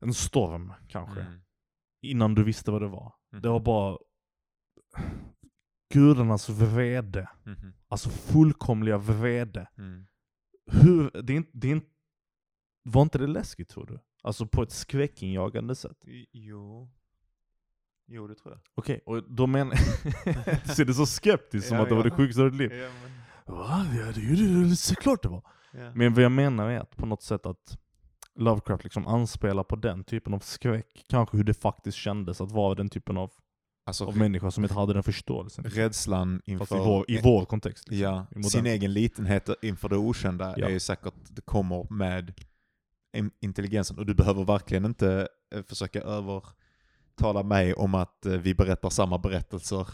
en storm kanske, mm. innan du visste vad det var. Mm. Det var bara gudarnas vrede. Mm. Alltså fullkomliga vrede. Mm. Hur, det är, det är var inte det läskigt tror du? Alltså på ett skräckinjagande sätt? Jo. Jo, det tror jag. Okej, okay, och då menar Ser du så skeptiskt som ja, att det var det sjukaste av ditt liv? Ja, men... Va? Ja, det är det såklart det var. Ja. Men vad jag menar är att på något sätt att Lovecraft liksom anspelar på den typen av skräck. Kanske hur det faktiskt kändes att vara den typen av, alltså, av människa som inte hade den förståelsen. Rädslan inför... i vår, i vår kontext. Liksom, ja, sin egen litenhet inför det okända ja. är ju säkert, det kommer med intelligensen. Och du behöver verkligen inte eh, försöka övertala mig om att eh, vi berättar samma berättelser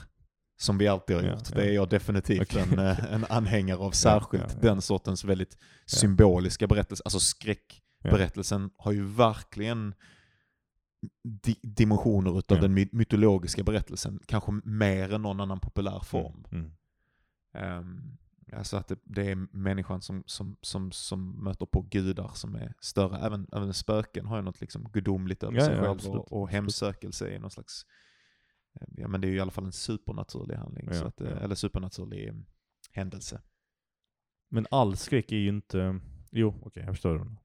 som vi alltid har gjort. Ja, det är jag definitivt okay. en, eh, en anhängare av, särskilt den sortens väldigt symboliska berättelser, alltså skräck berättelsen har ju verkligen di dimensioner utav ja. den mytologiska berättelsen, kanske mer än någon annan populär mm, form. Mm. Um, alltså att det, det, är människan som, som, som, som möter på gudar som är större. Även, även spöken har ju något liksom gudomligt över ja, sig ja, själv och, och hemsökelse är någon slags, eh, ja men det är ju i alla fall en supernaturlig handling, så att, eh, eller supernaturlig mm, händelse. Men all skräck är ju inte, jo okej okay, jag förstår. Det.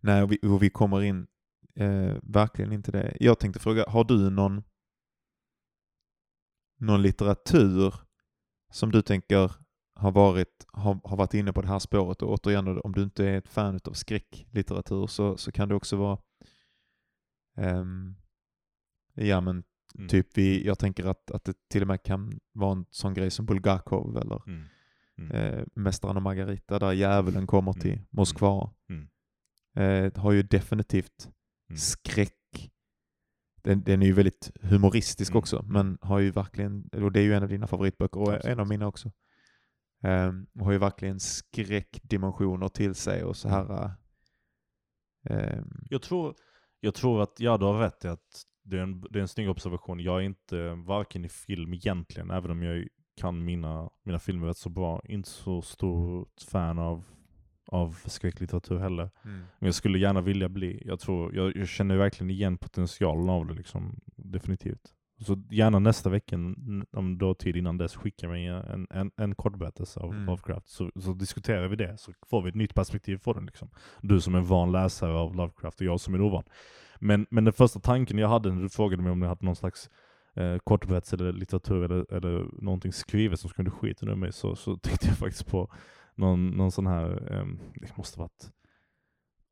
Nej, och vi, och vi kommer in eh, verkligen inte det. Jag tänkte fråga, har du någon, någon litteratur som du tänker har varit, har, har varit inne på det här spåret? Och återigen, om du inte är ett fan av skräcklitteratur så, så kan det också vara um, ja men mm. typ vi, jag tänker att, att det till och med kan vara en sån grej som Bulgakov eller mm. Mm. Eh, Mästaren och Margarita där djävulen kommer mm. till Moskva. Mm eh, har ju definitivt mm. skräck. Den, den, är ju väldigt humoristisk mm. också, men har ju verkligen, och det är ju en av dina favoritböcker och Absolut. en av mina också. Um, och har ju verkligen skräckdimensioner till sig och så här. Um, jag, tror, jag tror att, ja du har rätt i att det är, en, det är en snygg observation. Jag är inte varken i film egentligen, även om jag kan mina, mina filmer rätt så bra, inte så stort fan av av skräcklitteratur heller. Mm. Men jag skulle gärna vilja bli. Jag, tror, jag, jag, känner verkligen igen potentialen av det, liksom, definitivt. Så gärna nästa vecka, om du har tid innan dess, skicka mig en, en, en kortberättelse av mm. Lovecraft. Så, så diskuterar vi det, så får vi ett nytt perspektiv på den. Liksom. Du som är van läsare av Lovecraft och jag som är ovan. Men, men den första tanken jag hade när du frågade mig om jag hade någon slags eh, kortberättelse eller litteratur eller, eller någonting skrivet som skulle skita ur mig, så, så tänkte jag faktiskt på någon, någon sån här, um, det måste varit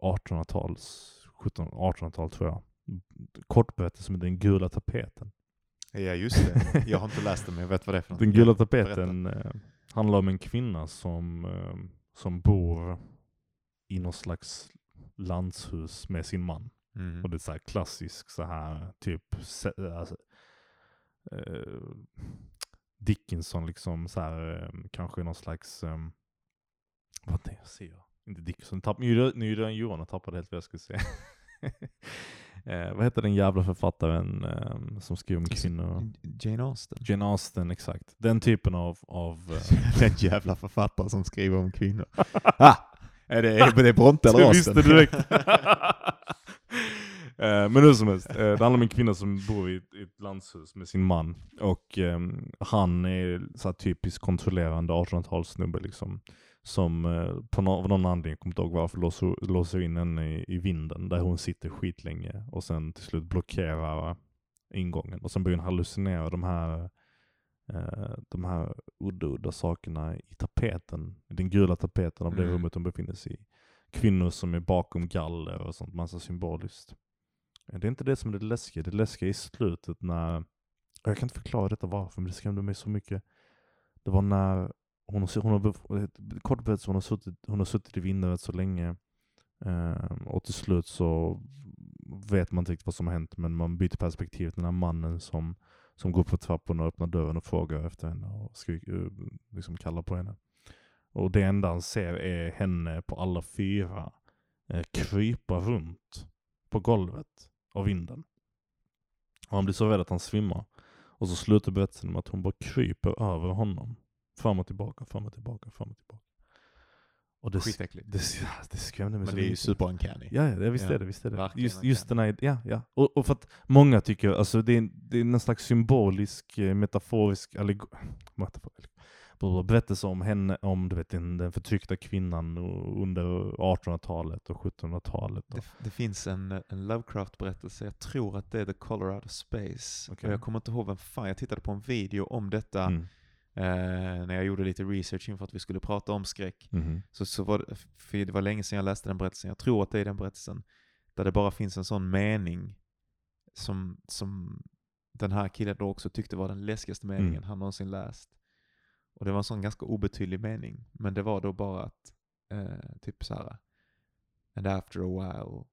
1800-tals, 1700-1800-tal tror jag. Kortberättelse som Den gula tapeten. Ja just det, jag har inte läst den men jag vet vad det är för något. Den gula tapeten eh, handlar om en kvinna som, eh, som bor i någon slags landshus med sin man. Mm. Och det är så här klassisk så här typ alltså, eh, Dickinson liksom så här, eh, kanske någon slags um, vad det ser jag? Inte Dickinson. Tapp, nu, är det Johan och tappade helt vad jag skulle säga. Eh, vad heter den jävla författaren eh, som skriver om kvinnor? Jane Austen. Jane Austen, exakt. Den typen av... av eh... den jävla författare som skriver om kvinnor. ah! Är det, är det Bronte eller Austen? Du visste direkt. Eh, men hur som helst, eh, det handlar om en kvinna som bor i, ett, i ett landshus med sin man. Och eh, han är så typiskt kontrollerande 1800-talssnubbe liksom. Som eh, på no av någon anledning, kommer inte ihåg varför, låser, låser in henne i, i vinden där hon sitter skitlänge. Och sen till slut blockerar ingången. Och sen börjar hon hallucinera de här eh, de här udda, udda sakerna i tapeten, den gula tapeten av det Mm. rummet de befinner sig i. Kvinnor som är bakom galler och sånt, massa symboliskt. Det är inte det som är det läskiga, det läskiga är i slutet när, jag kan inte förklara detta varför, men det skrämde mig så mycket. Det var när hon, har- hon har, kort berättat, hon har suttit, hon har suttit i vinden rätt så länge. Eh, och till slut så vet man inte riktigt vad som har hänt, men man byter perspektiv till den här mannen som, som går upp för trapporna och öppnar dörren och frågar efter henne och skriker, eh, liksom kallar på henne. Och det enda han ser är henne på alla fyra eh, krypa runt på golvet av vinden. Och han blir så rädd att han svimmar. Och så slutar berättelsen med att hon bara kryper över honom. Fram och tillbaka, fram och tillbaka, fram och tillbaka. Och det, Skitäckligt. det, det skrämde mig Men så det är ju mycket. super uncanny. Ja, ja visst Ja, är det, visst är det. Just, just den här, ja, ja. Och, och för att många tycker, alltså det är, det är en slags symbolisk, eh, metaforisk allegor- berättelse om henne, om du vet, den, den förtryckta kvinnan under 1800-talet och 1700-talet. Och, Det, det finns en, en Lovecraft-berättelse, jag tror att det är The Color Out of Space. Och jag kommer inte ihåg vem fan, jag tittade på en video om detta mm, eh, när jag gjorde lite research inför att vi skulle prata om skräck. mhm, Så, så var det, för det var länge sedan jag läste den berättelsen, jag tror att det är den berättelsen, där det bara finns en sån mening som, som den här killen då också tyckte var den läskigaste meningen Mm. han någonsin läst. Och det var en sån ganska obetydlig mening, men det var då bara att, eh, typ så här. And after a while,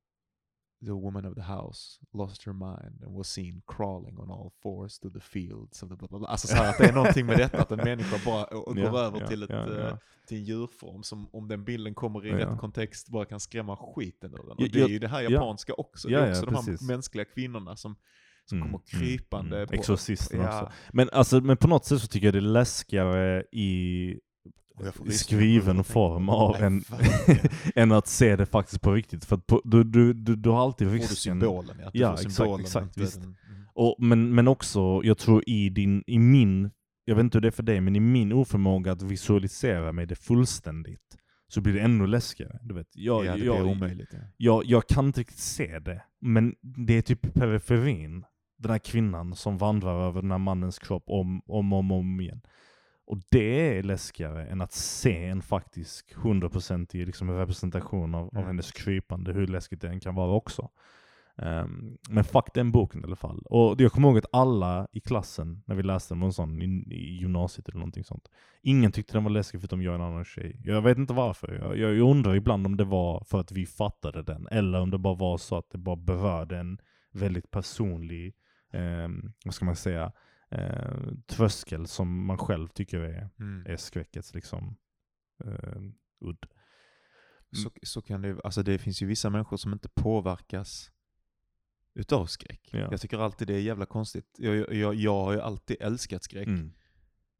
the woman of the house lost her mind and was seen crawling on all fours to the fields of the blah, blah, blah. Alltså så här, att det är någonting med detta, att en människa bara går Ja, över ja, till, ett, ja, eh, ja. till en djurform som om den bilden kommer i rätt kontext bara kan skrämma skiten ur den. Och det är ju det här ja. japanska också. Det är också de här precis. mänskliga kvinnorna som, som Mm, kommer mm, krypande mm. på... Exorcisten också. Men, alltså, men på något sätt så tycker jag det är läskigare i skriven form av en, än att se det faktiskt på riktigt. För på, du, du, du, du har alltid Får du risken. symbolen? Ja, du Ja, exakt, symbolen, exakt, den- mm. Och, men, men också, jag tror i din, i min, jag vet inte hur det är för dig, men i min oförmåga att visualisera mig det fullständigt, så blir det ännu läskigare. Du vet, jag, Ja, det jag, blir omöjligt. Ja. jag, jag kan inte riktigt se det, men det är typ periferin. Den här kvinnan som vandrar över den här mannens kropp om och om, om, om igen. Och det är läskigare än att se en faktisk 100% i liksom representation av, av Mm. hennes krypande, hur läskigt det än kan vara också. Ehm, men fuck den boken i alla fall. Och jag kommer ihåg att alla i klassen, när vi läste den, var en sån i, i gymnasiet eller någonting sånt. Ingen tyckte den var läskig förutom jag och en annan tjej. Jag vet inte varför. Jag, jag, jag undrar ibland om det var för att vi fattade den, eller om det bara var så att det bara berörde en väldigt personlig, ehm, vad ska man säga, eh, tröskel som man själv tycker är, Mm. är skräckets liksom eh, udd. Så, så kan det alltså det finns ju vissa människor som inte påverkas utav skräck. Ja. Jag tycker alltid det är jävla konstigt. Jag, jag, jag har ju alltid älskat skräck. Mm.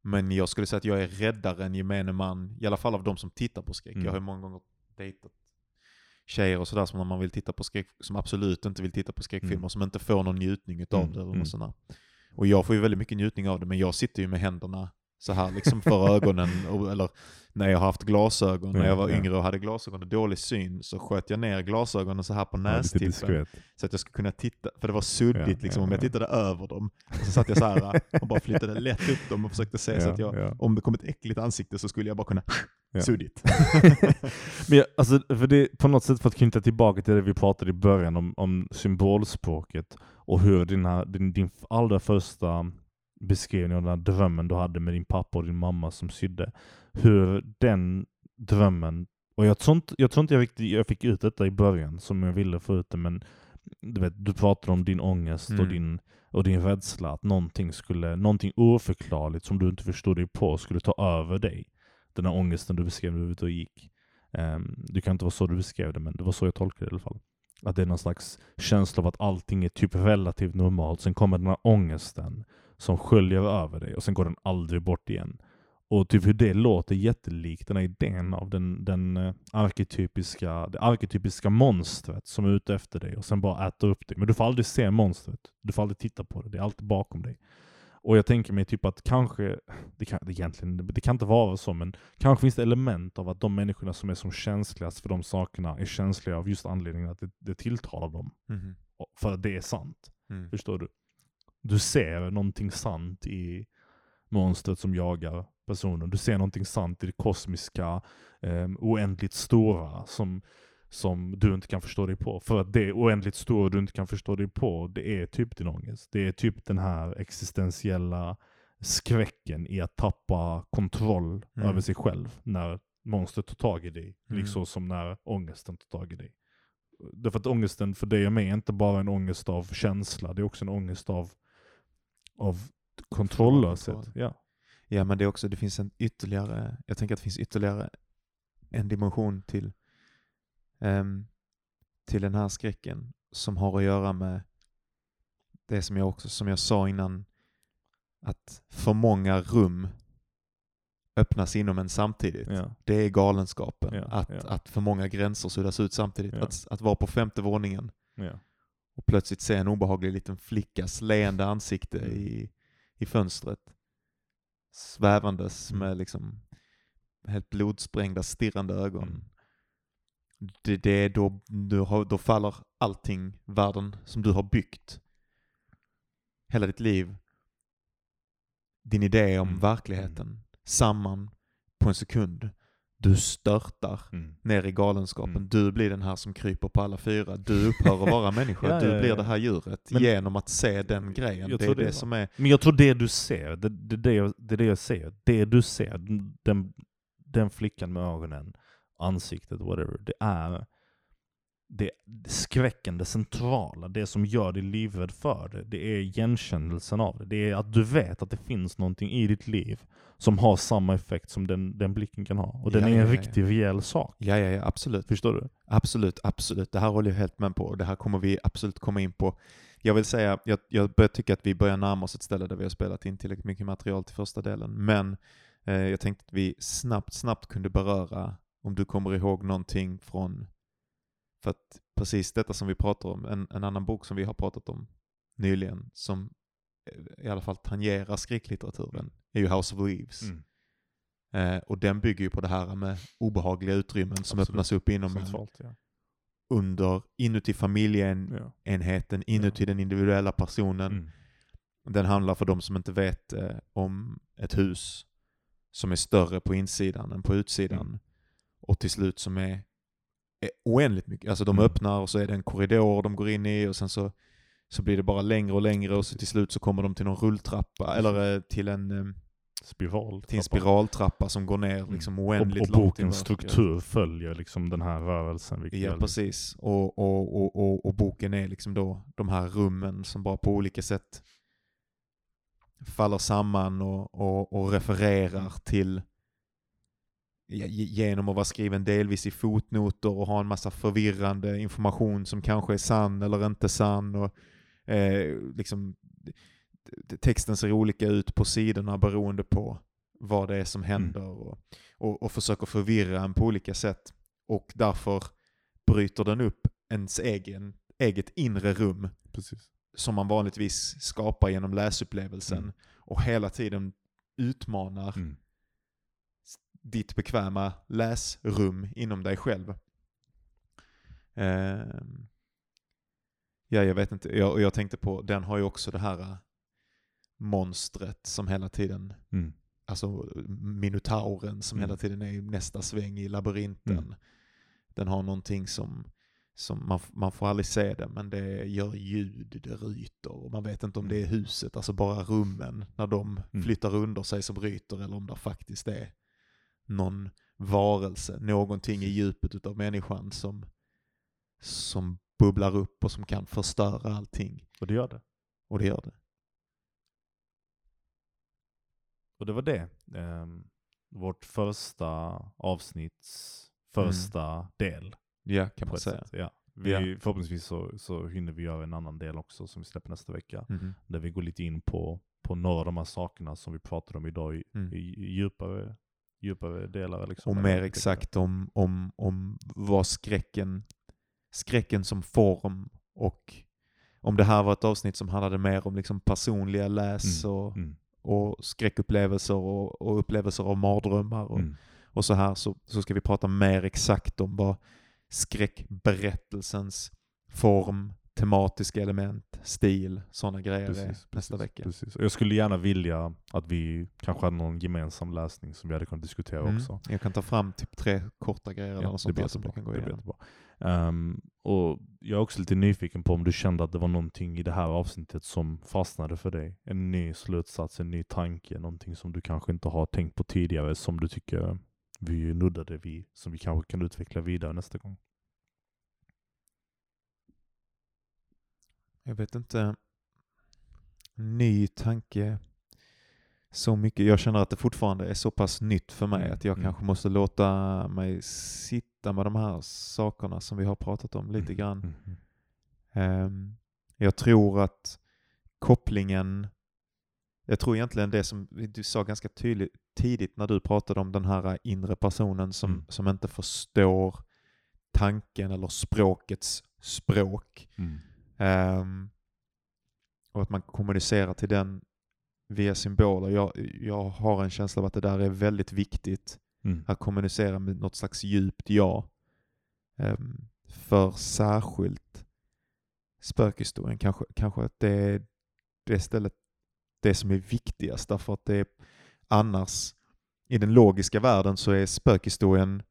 Men jag skulle säga att jag är räddare än gemene man, i alla fall av de som tittar på skräck. Mm. Jag har ju många gånger dejtat tjejer och sådär som när man vill titta på skräck, som absolut inte vill titta på skräckfilmer, Mm. som inte får någon njutning utav Mm, det eller mm. något sånt där. Och jag får ju väldigt mycket njutning av det, men jag sitter ju med händerna så här liksom för ögonen, och, eller när jag har haft glasögon, när Ja, jag var yngre och hade glasögon och dålig syn, så sköt jag ner glasögonen så här på nästippen. Så att jag skulle kunna titta, för det var suddigt Ja, liksom, ja, om jag ja. tittade över dem. Så satt jag så här och bara flyttade lätt upp dem och försökte se så Ja, att jag, ja. om det kom ett äckligt ansikte så skulle jag bara kunna suddigt. Men jag, alltså, för det, på något sätt för att knyta tillbaka till det vi pratade i början om, om symbolspråket och hur din, här, din, din allra första beskrivning av den här drömmen du hade med din pappa och din mamma som sydde. Hur den drömmen, och jag tror inte jag, tror inte jag, riktigt, jag fick ut detta i början som jag ville få ut det, men du, vet, du pratade om din ångest och, Mm. din, och din rädsla att någonting skulle, någonting oförklarligt som du inte förstod dig på skulle ta över dig. Den här ångesten du beskrev när du var ute och gick. Um, det kan inte vara så du beskrev det, men det var så jag tolkade det i alla fall. Att det är någon slags känsla av att allting är typ relativt normalt. Sen kommer den här ångesten som sköljer över dig och sen går den aldrig bort igen. Och typ hur det låter jättelikt den här idén av den, den eh, arketypiska, det arketypiska monstret som är ute efter dig och sen bara äter upp dig. Men du får aldrig se monstret. Du får aldrig titta på det. Det är alltid bakom dig. Och jag tänker mig typ att kanske, det kan, det egentligen, det kan inte vara så, men kanske finns det element av att de människorna som är som känsligast för de sakerna är känsliga av just anledningen att det, det tilltalar dem. Mhm. För att det är sant. Mm. Förstår du? Du ser någonting sant i monstret som jagar personen. Du ser någonting sant i det kosmiska, eh, oändligt stora som, som du inte kan förstå dig på. För att det oändligt stora du inte kan förstå dig på, det är typ din ångest. Det är typ den här existentiella skräcken i att tappa kontroll Mm. över sig själv när monstret tar tag i dig. Mm. Liksom som när ångesten tar tag i dig. Därför att ångesten för dig och mig är inte bara en ångest av känsla, det är också en ångest av, av kontrolllöshet. Kontroll. Ja. Ja, men det är också, det finns en ytterligare, jag tänker att det finns ytterligare en dimension till, till den här skräcken som har att göra med det som jag också, som jag sa innan, att för många rum öppnas inom en samtidigt. Ja. Det är galenskapen. Ja, att, ja. att för många gränser suddas ut samtidigt. Att, att vara på femte våningen och plötsligt se en obehaglig liten flickas leende ansikte Mm. i, i fönstret. Svävandes Mm. med liksom helt blodsprängda stirrande ögon. Mm. Det, det är då, har, då faller allting, världen som du har byggt hela ditt liv, din idé om Mm. verkligheten, samman på en sekund. Du störtar Mm. ner i galenskapen. Mm. Du blir den här som kryper på alla fyra. Du upphör att vara människa. Ja, du ja, blir ja. det här djuret Men- genom att se den grejen. Det är det, som är... Men jag tror det du ser, det, det, det, jag, det är det jag ser. Det du ser, den, den flickan med ögonen, ansiktet, whatever. Det är det, skräcken, det centrala, det som gör dig livrädd för det. Det är igenkännelsen av det. Det är att du vet att det finns någonting i ditt liv som har samma effekt som den, den blicken kan ha. Och den Ja, är en ja, ja, riktig reell sak. Ja, ja, ja, absolut. Förstår du? Absolut, absolut. Det här håller jag helt med på. Det här kommer vi absolut komma in på. Jag vill säga, jag, jag börjar tycka att vi börjar närma oss ett ställe där vi har spelat in tillräckligt mycket material till första delen. Men eh, jag tänkte att vi snabbt, snabbt kunde beröra, om du kommer ihåg någonting från, för att precis detta som vi pratar om, en, en annan bok som vi har pratat om nyligen, som i alla fall tangerar skräcklitteraturen, är ju House of Leaves. Mm. Eh, och den bygger ju på det här med obehagliga utrymmen som Absolut. öppnas upp inom en, Centralt, ja. under, inuti familjeenheten, ja. inuti den individuella personen. Mm. Den handlar för de som inte vet eh, om ett hus som är större på insidan än på utsidan. Mm. Och till slut som är, är oändligt mycket. Alltså de Mm. öppnar och så är det en korridor de går in i och sen så, så blir det bara längre och längre och så till slut så kommer de till någon rulltrappa eller eh, till en, eh, Spiral. till en spiraltrappa som går ner liksom oändligt och, och långt. in bokens struktur följer liksom den här rörelsen. Ja, gör precis. Och, och, och, och, och boken är liksom då de här rummen som bara på olika sätt faller samman och, och, och refererar till ja, ge- genom att vara skriven delvis i fotnoter och ha en massa förvirrande information som kanske är sann eller inte sann. Och, eh, liksom, texten ser olika ut på sidorna beroende på vad det är som händer och, och, och försöker förvirra en på olika sätt. Och därför bryter den upp ens egen, eget inre rum Precis. som man vanligtvis skapar genom läsupplevelsen Mm. och hela tiden utmanar Mm. Ditt bekväma läsrum inom dig själv. Ehm, ja, jag vet inte. Jag, jag tänkte på, den har ju också det här äh, monstret som hela tiden, Mm. alltså minotauren som Mm. hela tiden är i nästa sväng i labyrinten. Mm. Den har någonting som, som man, man får aldrig se det, men det gör ljud, det ryter och man vet inte om det är huset, alltså bara rummen, när de Mm. flyttar under sig som bryter eller om det faktiskt är någon varelse, någonting i djupet utav människan som, som bubblar upp och som kan förstöra allting. Och det gör det. Och det gör det. Och det var det. Ehm, vårt första avsnitts första del. Ja, kan man säga. Ja. Vi, Ja. Förhoppningsvis så, så hinner vi göra en annan del också som vi släpper nästa vecka. Mhm. Där vi går lite in på, på några av de här sakerna som vi pratade om idag i, mm. i, i djupare, djupare delar. Liksom, och mer exakt om, om, om vad skräcken, skräcken som form och om det här var ett avsnitt som handlade mer om liksom personliga läs mm. Och, mm. och skräckupplevelser och, och, upplevelser av mardrömmar och, mm. och så här så, så ska vi prata mer exakt om vad skräckberättelsens form, tematiska element, stil, sådana grejer precis, nästa precis, vecka. Precis. Jag skulle gärna vilja att vi kanske hade någon gemensam läsning som vi hade kunnat diskutera mm. också. Jag kan ta fram typ tre korta grejer ja, eller något sånt som du kan gå igenom. Um, och jag är också lite nyfiken på om du kände att det var någonting i det här avsnittet som fastnade för dig? En ny slutsats, en ny tanke, någonting som du kanske inte har tänkt på tidigare som du tycker vi nuddade vid, som vi kanske kan utveckla vidare nästa gång? Jag vet inte. Ny tanke. Så mycket. Jag känner att det fortfarande är så pass nytt för mig mm. att jag mm. kanske måste låta mig sitta med de här sakerna som vi har pratat om lite mm. grann. Um, jag tror att kopplingen, jag tror egentligen det som du sa ganska tydligt tidigt när du pratade om den här inre personen som, mm. som inte förstår tanken eller språkets språk. Mm. Um, och att man kommunicerar till den via symboler. Jag, jag har en känsla av att det där är väldigt viktigt. Mm. Att kommunicera med något slags djupt ja. Um, för särskilt spökhistorien. Kanske, kanske att det är det stället det som är viktigast. Därför att det är annars, i den logiska världen så är spökhistorien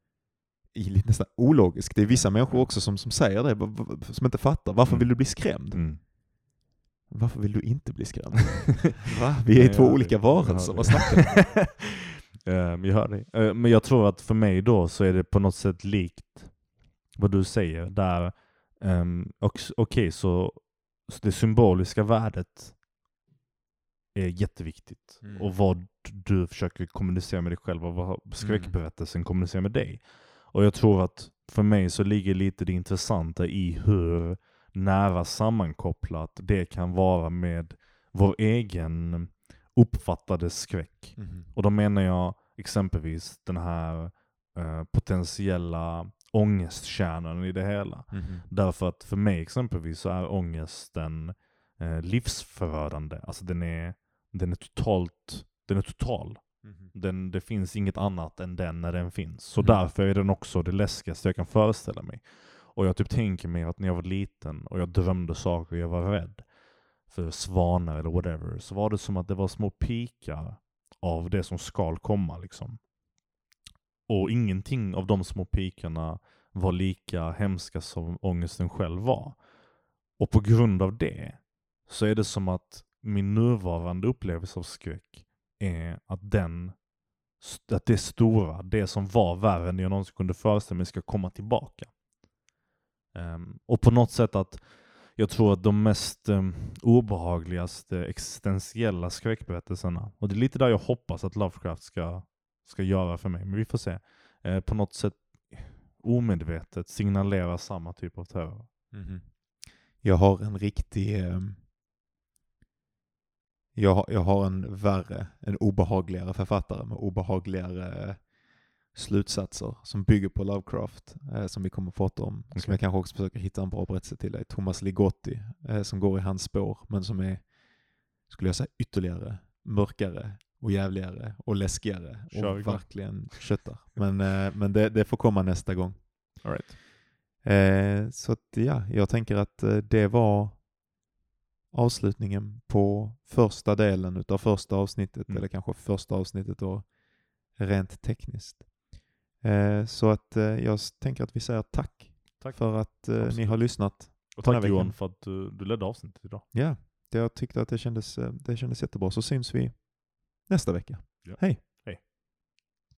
nästan ologisk. Det är vissa människor också som, som säger det, som inte fattar. Varför mm. vill du bli skrämd? Mm. Varför vill du inte bli skrämd? Va? Vi är Nej, två olika varelser, vad snackar du um, Jag hör dig. Uh, men jag tror att för mig då så är det på något sätt likt vad du säger. Där, um, Okej, okay, så, så det symboliska värdet är jätteviktigt. Mm. Och vad du försöker kommunicera med dig själv och vad skräckberättelsen mm. kommunicerar med dig. Och jag tror att för mig så ligger lite det intressanta i hur nära sammankopplat det kan vara med vår egen uppfattade skräck. Mm. Och då menar jag exempelvis den här eh, potentiella ångestkärnan i det hela. Mm. Därför att för mig exempelvis så är ångesten eh, livsförödande. Alltså den är, den är totalt, den är total. Mm. Den, det finns inget annat än den när den finns. Så mm. därför är den också det läskigaste jag kan föreställa mig. Och jag typ tänker mig att när jag var liten och jag drömde saker och jag var rädd för svanar eller whatever, så var det som att det var små pikar av det som skall komma liksom. Och ingenting av de små pikarna var lika hemska som ångesten själv var. Och på grund av det så är det som att min nuvarande upplevelse av skräck är att den, att det stora, det som var värre än jag någonsin kunde föreställa mig ska komma tillbaka. Um, och på något sätt att jag tror att de mest um, obehagligaste existentiella skräckberättelserna, och det är lite där jag hoppas att Lovecraft ska, ska göra för mig, men vi får se, uh, på något sätt omedvetet signalerar samma typ av terror. Mm -hmm. Jag har en riktig um jag, jag har en värre, en obehagligare författare med obehagligare slutsatser som bygger på Lovecraft, eh, som vi kommer att prata om. Okay. Som jag kanske också försöker hitta en bra berättelse till dig. Thomas Ligotti, eh, som går i hans spår, men som är, skulle jag säga, ytterligare mörkare och jävligare och läskigare Kör och verkligen köttar. Men, eh, men det, det, får komma nästa gång. All right. Eh, så att, ja, jag tänker att eh, det var avslutningen på första delen utav första avsnittet, mm. eller kanske första avsnittet då rent tekniskt. Eh, så att eh, jag tänker att vi säger tack, tack. för att eh, ni har lyssnat. Och tack Johan för att du, du ledde avsnittet idag. Ja, jag tyckte att det kändes, eh, det kändes jättebra. Så syns vi nästa vecka. Ja. Hej!